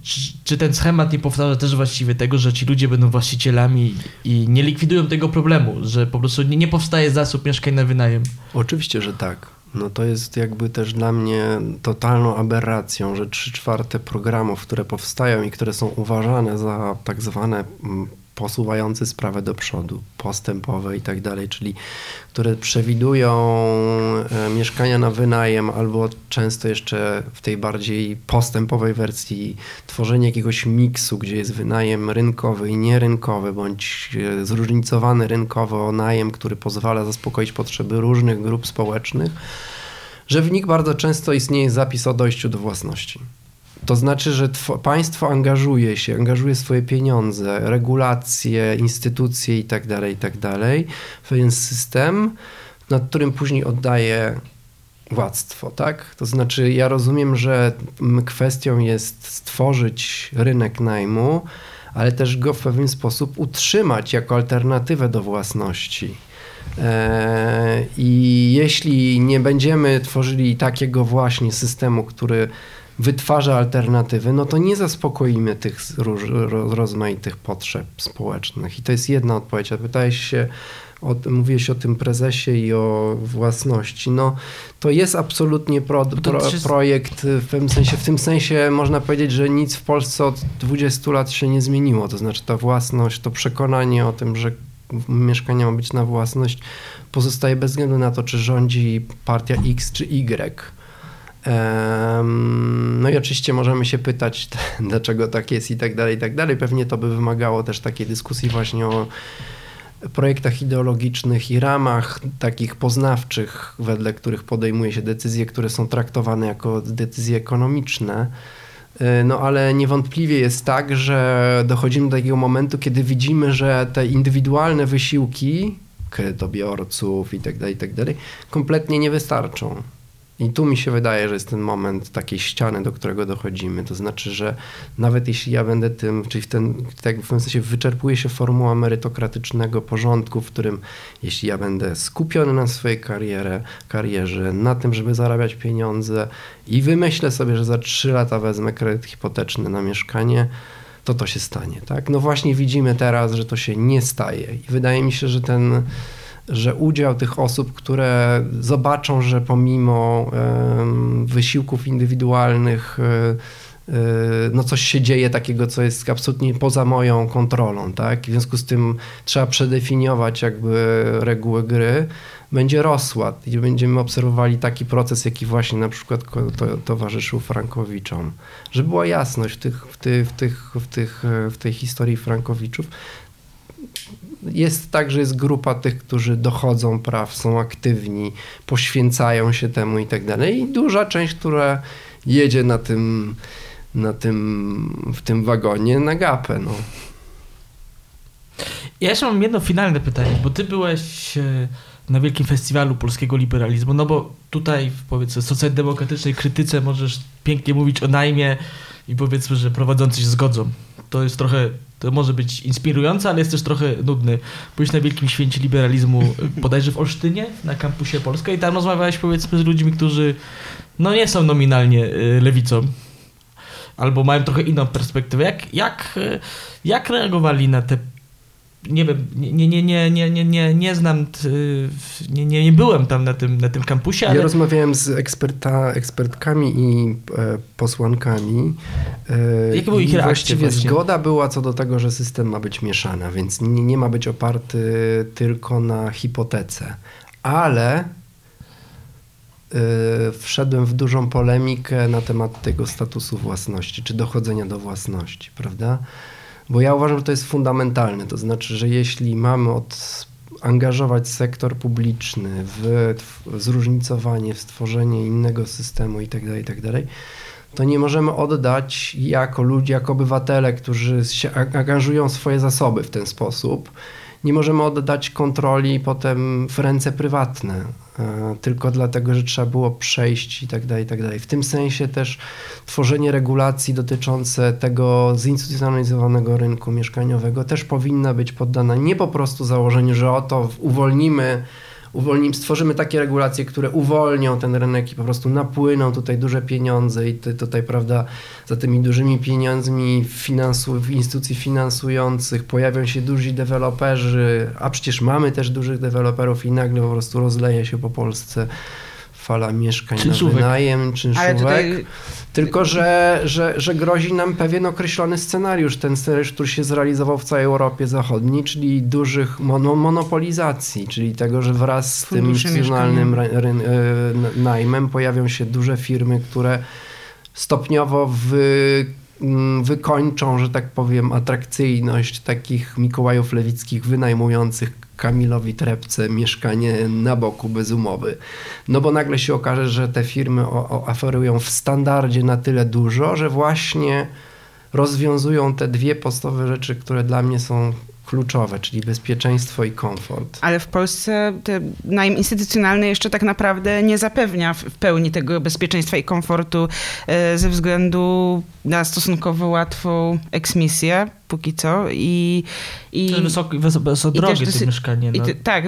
B: czy, czy, ten schemat nie powtarza też właściwie tego, że ci ludzie będą właścicielami i nie likwidują tego problemu, że po prostu nie, nie powstaje zasób mieszkań na wynajem?
C: Oczywiście, że tak. No to jest jakby też dla mnie totalną aberracją, że trzy czwarte programów, które powstają i które są uważane za tak zwane mm, posuwający sprawę do przodu, postępowe i tak dalej, czyli które przewidują e, mieszkania na wynajem albo często jeszcze w tej bardziej postępowej wersji tworzenie jakiegoś miksu, gdzie jest wynajem rynkowy i nierynkowy, bądź e, zróżnicowany rynkowo najem, który pozwala zaspokoić potrzeby różnych grup społecznych, że w nich bardzo często istnieje zapis o dojściu do własności. To znaczy, że państwo angażuje się, angażuje swoje pieniądze, regulacje, instytucje itd., tak itd. Tak w pewien system, nad którym później oddaje władztwo, tak? To znaczy, ja rozumiem, że kwestią jest stworzyć rynek najmu, ale też go w pewien sposób utrzymać jako alternatywę do własności. E, I jeśli nie będziemy tworzyli takiego właśnie systemu, który wytwarza alternatywy, no to nie zaspokoimy tych róż, rozmaitych potrzeb społecznych. I to jest jedna odpowiedź. A pytałeś się, o, mówiłeś o tym prezesie i o własności. No, to jest absolutnie pro, pro, projekt w tym sensie, w tym sensie można powiedzieć, że nic w Polsce od 20 lat się nie zmieniło. To znaczy ta własność, to przekonanie o tym, że mieszkanie ma być na własność, pozostaje bez względu na to, czy rządzi partia X czy Y. No i oczywiście możemy się pytać, dlaczego tak jest i tak dalej, i tak dalej. Pewnie to by wymagało też takiej dyskusji właśnie o projektach ideologicznych i ramach takich poznawczych, wedle których podejmuje się decyzje, które są traktowane jako decyzje ekonomiczne. E, no ale niewątpliwie jest tak, że dochodzimy do takiego momentu, kiedy widzimy, że te indywidualne wysiłki kredytobiorców i tak dalej, i tak kompletnie nie wystarczą. I tu mi się wydaje, że jest ten moment takiej ściany, do którego dochodzimy. To znaczy, że nawet jeśli ja będę tym, czyli w ten, tak w sensie wyczerpuje się formuła merytokratycznego porządku, w którym jeśli ja będę skupiony na swojej karierze, karierze, na tym, żeby zarabiać pieniądze i wymyślę sobie, że za trzy lata wezmę kredyt hipoteczny na mieszkanie, to to się stanie. Tak? No właśnie widzimy teraz, że to się nie staje. I wydaje mi się, że ten że udział tych osób, które zobaczą, że pomimo wysiłków indywidualnych e, e, no coś się dzieje takiego, co jest absolutnie poza moją kontrolą, tak? W związku z tym trzeba przedefiniować jakby reguły gry, będzie rosła i będziemy obserwowali taki proces, jaki właśnie na przykład to, towarzyszył Frankowiczom. Żeby była jasność w, tych, w, tych, w, tych, w, tych, w tej historii Frankowiczów, jest tak, że jest grupa tych, którzy dochodzą praw, są aktywni, poświęcają się temu i tak dalej. I duża część, która jedzie na tym, na tym, w tym wagonie na gapę. No.
B: Ja jeszcze mam jedno finalne pytanie, bo ty byłeś e, na wielkim festiwalu polskiego liberalizmu, no bo tutaj w powiedzmy socjaldemokratycznej krytyce możesz pięknie mówić o najmie i powiedzmy, że prowadzący się zgodzą. To jest trochę to może być inspirujące, ale jest też trochę nudny. Byłeś na Wielkim Święcie Liberalizmu bodajże w Olsztynie, na kampusie Polska i tam rozmawiałeś powiedzmy z ludźmi, którzy no nie są nominalnie y, lewicą, albo mają trochę inną perspektywę. Jak, jak, y, jak reagowali na te nie wiem, nie, nie, nie, nie, nie, nie, nie znam, nie, nie, nie byłem tam na tym, na tym kampusie. Ale...
C: Ja rozmawiałem z eksperta, ekspertkami i e, posłankami.
B: E, Jakie były ich reakcje?
C: Właściwie właśnie? zgoda była co do tego, że system ma być mieszana, więc nie, nie ma być oparty tylko na hipotece. Ale e, wszedłem w dużą polemikę na temat tego statusu własności, czy dochodzenia do własności, prawda? Bo ja uważam, że to jest fundamentalne. To znaczy, że jeśli mamy od angażować sektor publiczny w zróżnicowanie, w stworzenie innego systemu itd., tak itd., tak to nie możemy oddać jako ludzie, jako obywatele, którzy się angażują swoje zasoby w ten sposób, nie możemy oddać kontroli potem w ręce prywatne, e, tylko dlatego, że trzeba było przejść i tak dalej, i tak dalej. W tym sensie też tworzenie regulacji dotyczące tego zinstytucjonalizowanego rynku mieszkaniowego też powinna być poddana nie po prostu założeniu, że oto uwolnimy uwolnimy, stworzymy takie regulacje, które uwolnią ten rynek i po prostu napłyną tutaj duże pieniądze i tutaj, prawda, za tymi dużymi pieniędzmi finansu, instytucji finansujących pojawią się duzi deweloperzy, a przecież mamy też dużych deweloperów i nagle po prostu rozleje się po Polsce fala mieszkań czynszówek. na wynajem, czynszówek. Tutaj... Tylko, że, że, że grozi nam pewien określony scenariusz, ten scenariusz, który się zrealizował w całej Europie Zachodniej, czyli dużych mono, monopolizacji, czyli tego, że wraz z tym instytucjonalnym najmem pojawią się duże firmy, które stopniowo wy, mm, wykończą, że tak powiem, atrakcyjność takich Mikołajów Lewickich wynajmujących Kamilowi Trepce mieszkanie na boku bez umowy. No bo nagle się okaże, że te firmy oferują w standardzie na tyle dużo, że właśnie rozwiązują te dwie podstawowe rzeczy, które dla mnie są kluczowe, czyli bezpieczeństwo i komfort.
A: Ale w Polsce najem instytucjonalny jeszcze tak naprawdę nie zapewnia w pełni tego bezpieczeństwa i komfortu e, ze względu na stosunkowo łatwą eksmisję póki co i...
B: i to jest wysoko, wysoko drogie to mieszkanie. No.
A: Te, tak,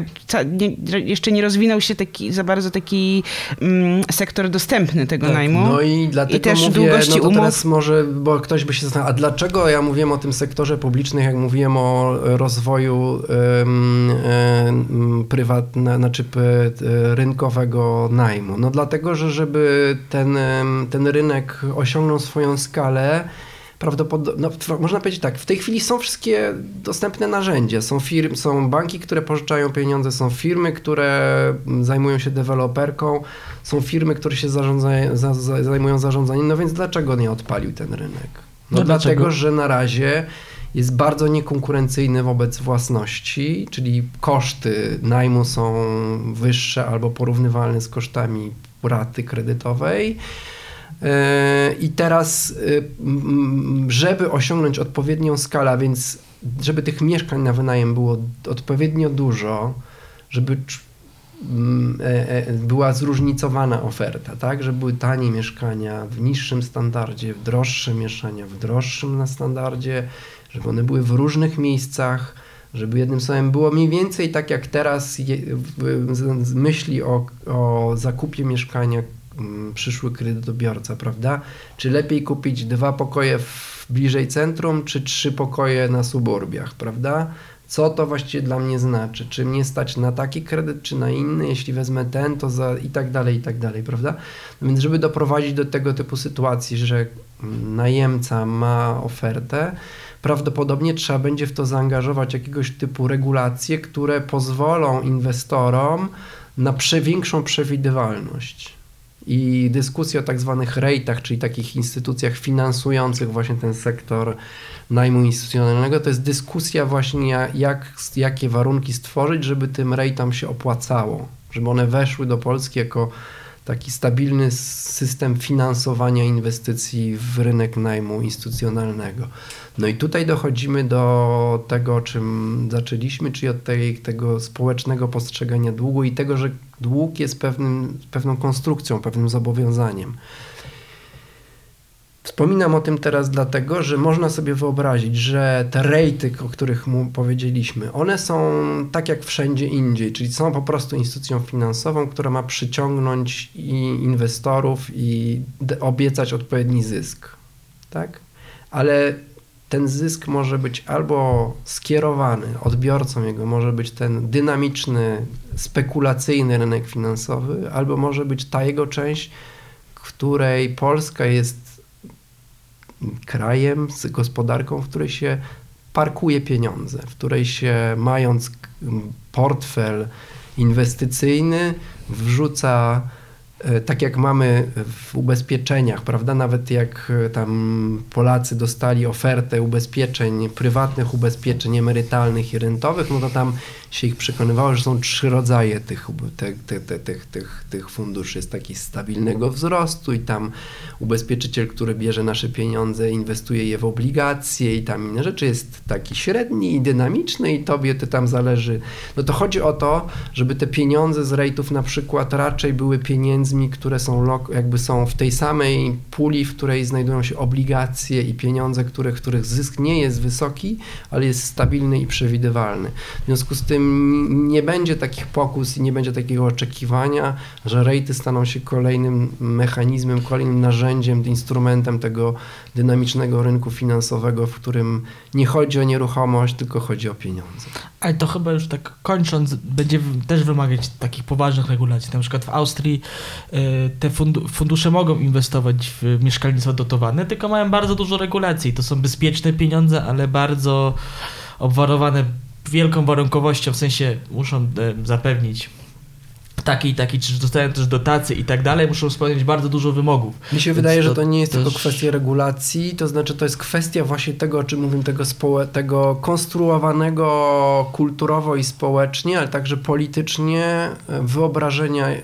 A: nie, jeszcze nie rozwinął się taki, za bardzo taki mm, sektor dostępny tego tak, najmu.
C: No i dlatego I też mówię, długości no to umów... teraz może, bo ktoś by się zastanawiał, a dlaczego ja mówiłem o tym sektorze publicznym, jak mówiłem o rozwoju um, um, prywatne, znaczy rynkowego najmu? No dlatego, że żeby ten, ten rynek osiągnął swoją skalę, prawdopodobnie, no, można powiedzieć tak, w tej chwili są wszystkie dostępne narzędzia. Są, firm, są banki, które pożyczają pieniądze, są firmy, które zajmują się deweloperką, są firmy, które się za, za, zajmują zarządzaniem. No więc dlaczego nie odpalił ten rynek? No, no dlatego, dlaczego? że na razie jest bardzo niekonkurencyjny wobec własności, czyli koszty najmu są wyższe albo porównywalne z kosztami raty kredytowej. E, I teraz, e, żeby osiągnąć odpowiednią skalę, więc żeby tych mieszkań na wynajem było odpowiednio dużo, żeby e, była zróżnicowana oferta, tak? Żeby były tanie mieszkania w niższym standardzie, droższe mieszkania w droższym standardzie, żeby one były w różnych miejscach, żeby jednym słowem było mniej więcej tak jak teraz myśli o, o zakupie mieszkania przyszły kredytobiorca, prawda? Czy lepiej kupić dwa pokoje w, bliżej centrum, czy trzy pokoje na suburbiach, prawda? Co to właściwie dla mnie znaczy? Czy mnie stać na taki kredyt, czy na inny? Jeśli wezmę ten, to za i tak dalej, i tak dalej, prawda? No więc, żeby doprowadzić do tego typu sytuacji, że najemca ma ofertę, prawdopodobnie trzeba będzie w to zaangażować jakiegoś typu regulacje, które pozwolą inwestorom na większą przewidywalność. I dyskusja o tak zwanych rejtach, czyli takich instytucjach finansujących właśnie ten sektor najmu instytucjonalnego, to jest dyskusja właśnie jak, jakie warunki stworzyć, żeby tym rejtom się opłacało, żeby one weszły do Polski jako taki stabilny system finansowania inwestycji w rynek najmu instytucjonalnego. No i tutaj dochodzimy do tego, o czym zaczęliśmy, czyli od tej, tego społecznego postrzegania długu i tego, że dług jest pewnym, pewną konstrukcją, pewnym zobowiązaniem. Wspominam o tym teraz dlatego, że można sobie wyobrazić, że te rejty, o których mu powiedzieliśmy, one są tak jak wszędzie indziej, czyli są po prostu instytucją finansową, która ma przyciągnąć i inwestorów i obiecać odpowiedni zysk. Tak? Ale ten zysk może być albo skierowany, odbiorcą jego może być ten dynamiczny, spekulacyjny rynek finansowy, albo może być ta jego część, której Polska jest krajem z gospodarką, w której się parkuje pieniądze, w której się mając portfel inwestycyjny wrzuca tak jak mamy w ubezpieczeniach, prawda? Nawet jak e, tam Polacy dostali ofertę ubezpieczeń, prywatnych ubezpieczeń emerytalnych i rentowych, no to tam się ich przekonywało, że są trzy rodzaje tych, tych, tych, tych, tych, tych funduszy. Jest taki stabilnego wzrostu i tam ubezpieczyciel, który bierze nasze pieniądze, inwestuje je w obligacje i tam inne rzeczy. Jest taki średni i dynamiczny i tobie to tam zależy. No to chodzi o to, żeby te pieniądze z rejtów na przykład raczej były pieniędzmi, które są jakby są w tej samej puli, w której znajdują się obligacje i pieniądze, których, których zysk nie jest wysoki, ale jest stabilny i przewidywalny. W związku z tym nie będzie takich pokus i nie będzie takiego oczekiwania, że rejty staną się kolejnym mechanizmem, kolejnym narzędziem, instrumentem tego dynamicznego rynku finansowego, w którym nie chodzi o nieruchomość, tylko chodzi o pieniądze.
B: Ale to chyba już tak kończąc, będzie też wymagać takich poważnych regulacji. Na przykład w Austrii te fundusze mogą inwestować w mieszkalnictwo dotowane, tylko mają bardzo dużo regulacji. To są bezpieczne pieniądze, ale bardzo obwarowane wielką warunkowością, w sensie muszą e, zapewnić taki i taki, czy dostają też dotacje i tak dalej, muszą spełniać bardzo dużo wymogów.
C: Mi się Więc wydaje, to, że to nie jest też... tylko kwestia regulacji, to znaczy to jest kwestia właśnie tego, o czym mówimy, tego, społe- tego konstruowanego kulturowo i społecznie, ale także politycznie e, wyobrażenia e,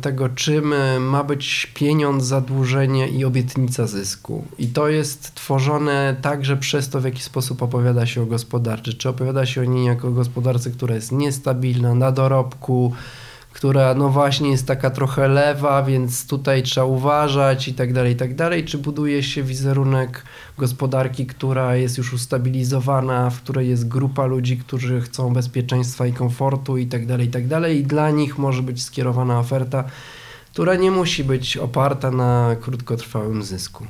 C: tego, czym ma być pieniądz, zadłużenie i obietnica zysku. I to jest tworzone także przez to, w jaki sposób opowiada się o gospodarce. Czy opowiada się o niej jako gospodarce, która jest niestabilna, na dorobku, która no właśnie jest taka trochę lewa, więc tutaj trzeba uważać i tak dalej, i tak dalej, czy buduje się wizerunek gospodarki, która jest już ustabilizowana, w której jest grupa ludzi, którzy chcą bezpieczeństwa i komfortu i tak dalej, i tak dalej i dla nich może być skierowana oferta, która nie musi być oparta na krótkotrwałym zysku.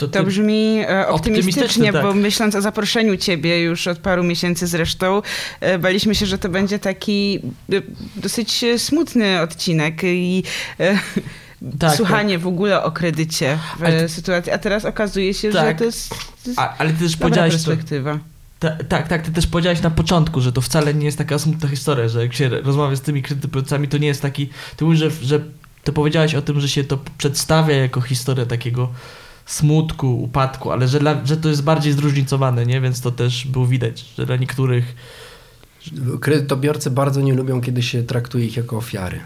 A: To, to brzmi e, optymistycznie, tak. bo myśląc o zaproszeniu ciebie już od paru miesięcy zresztą, e, baliśmy się, że to będzie taki e, dosyć smutny odcinek i
B: Tak,
A: słuchanie w ogóle o kredycie w
B: Ale-
A: sytuacji, a teraz okazuje się, że
B: Tak.
A: to jest, to jest
B: A, ale ty też powiedziałeś,
A: perspektywa.
B: ta, tak, tak, ty też powiedziałeś na początku, że to wcale nie jest taka smutna historia, że jak się rozmawia z tymi kredytobiorcami, to nie jest taki, ty mówisz, że, że ty powiedziałeś o tym, że się to przedstawia jako historia takiego smutku, upadku, ale że, dla, że to jest bardziej zróżnicowane, nie? Więc to też było widać, że dla niektórych
C: Kredytobiorcy bardzo nie lubią, kiedy się traktuje ich jako ofiary.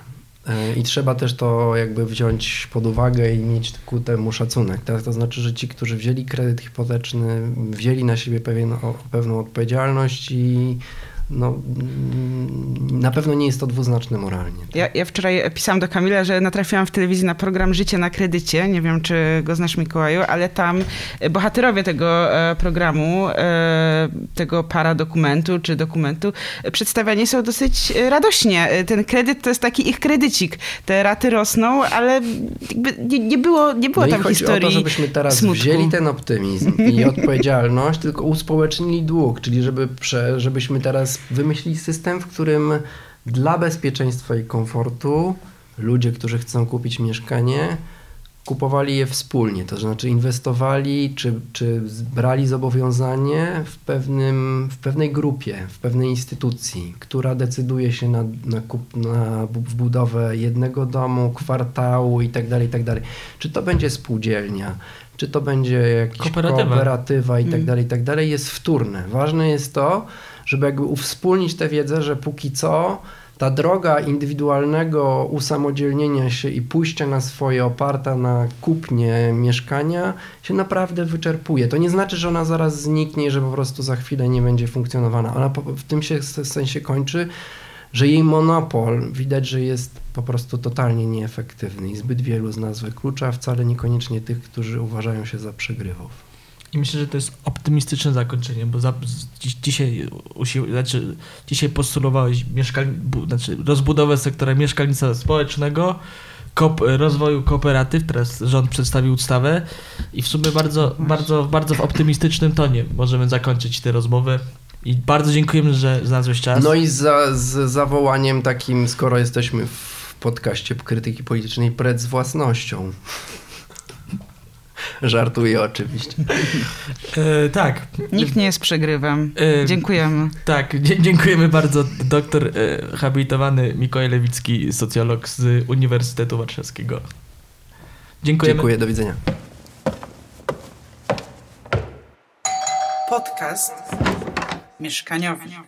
C: E, I trzeba też to jakby wziąć pod uwagę i mieć ku temu szacunek. Tak? To znaczy, że ci, którzy wzięli kredyt hipoteczny, wzięli na siebie pewien, pewną odpowiedzialność i no, mm, na pewno nie jest to dwuznaczne moralnie.
A: Ja, ja wczoraj pisałam do Kamila, że natrafiłam w telewizji na program Życie na kredycie. Nie wiem, czy go znasz, Mikołaju, ale tam e, bohaterowie tego e, programu, e, tego paradokumentu czy dokumentu, przedstawiani są dosyć radośnie. Ten kredyt to jest taki ich kredycik. Te raty rosną, ale nie, nie było, nie było
C: no
A: tam historii
C: o to, żebyśmy teraz
A: smutku.
C: wzięli ten optymizm i odpowiedzialność, tylko uspołecznili dług, czyli żeby prze, żebyśmy teraz wymyślili system, w którym dla bezpieczeństwa i komfortu ludzie, którzy chcą kupić mieszkanie, kupowali je wspólnie, to znaczy inwestowali czy, czy brali zobowiązanie w, pewnym, w pewnej grupie, w pewnej instytucji, która decyduje się na, na, kup, na budowę jednego domu, kwartału itd., itd. Czy to będzie spółdzielnia, czy to będzie jakaś
B: Kooperatywa.
C: kooperatywa
A: Mm.
C: itd., itd., jest wtórne. Ważne jest to, żeby jakby uwspólnić tę wiedzę, że póki co ta droga indywidualnego usamodzielnienia się i pójścia na swoje oparta na kupnie mieszkania się naprawdę wyczerpuje. To nie znaczy, że ona zaraz zniknie że po prostu za chwilę nie będzie funkcjonowana. Ona w tym się sensie kończy, że jej monopol widać, że jest po prostu totalnie nieefektywny i zbyt wielu z nas wyklucza, wcale niekoniecznie tych, którzy uważają się za przegrywów.
B: I myślę, że to jest optymistyczne zakończenie, bo za, dziś, dzisiaj, znaczy, dzisiaj postulowałeś mieszkań, bu, znaczy rozbudowę sektora mieszkalnictwa społecznego, kop, rozwoju kooperatyw, teraz rząd przedstawił ustawę i w sumie bardzo, bardzo, bardzo w optymistycznym tonie możemy zakończyć tę rozmowę. I bardzo dziękujemy, że znalazłeś czas.
C: No i za, z zawołaniem takim, skoro jesteśmy w podcaście krytyki politycznej, pred z własnością. Żartuję oczywiście.
B: E, tak.
A: Nikt nie jest przegrywem.
B: E,
A: Dziękujemy.
B: Tak, dziękujemy bardzo. Doktor e, habilitowany Mikołaj Lewicki, socjolog z Uniwersytetu Warszawskiego. Dziękujemy.
C: Dziękuję, do widzenia.
A: Podcast mieszkaniowy.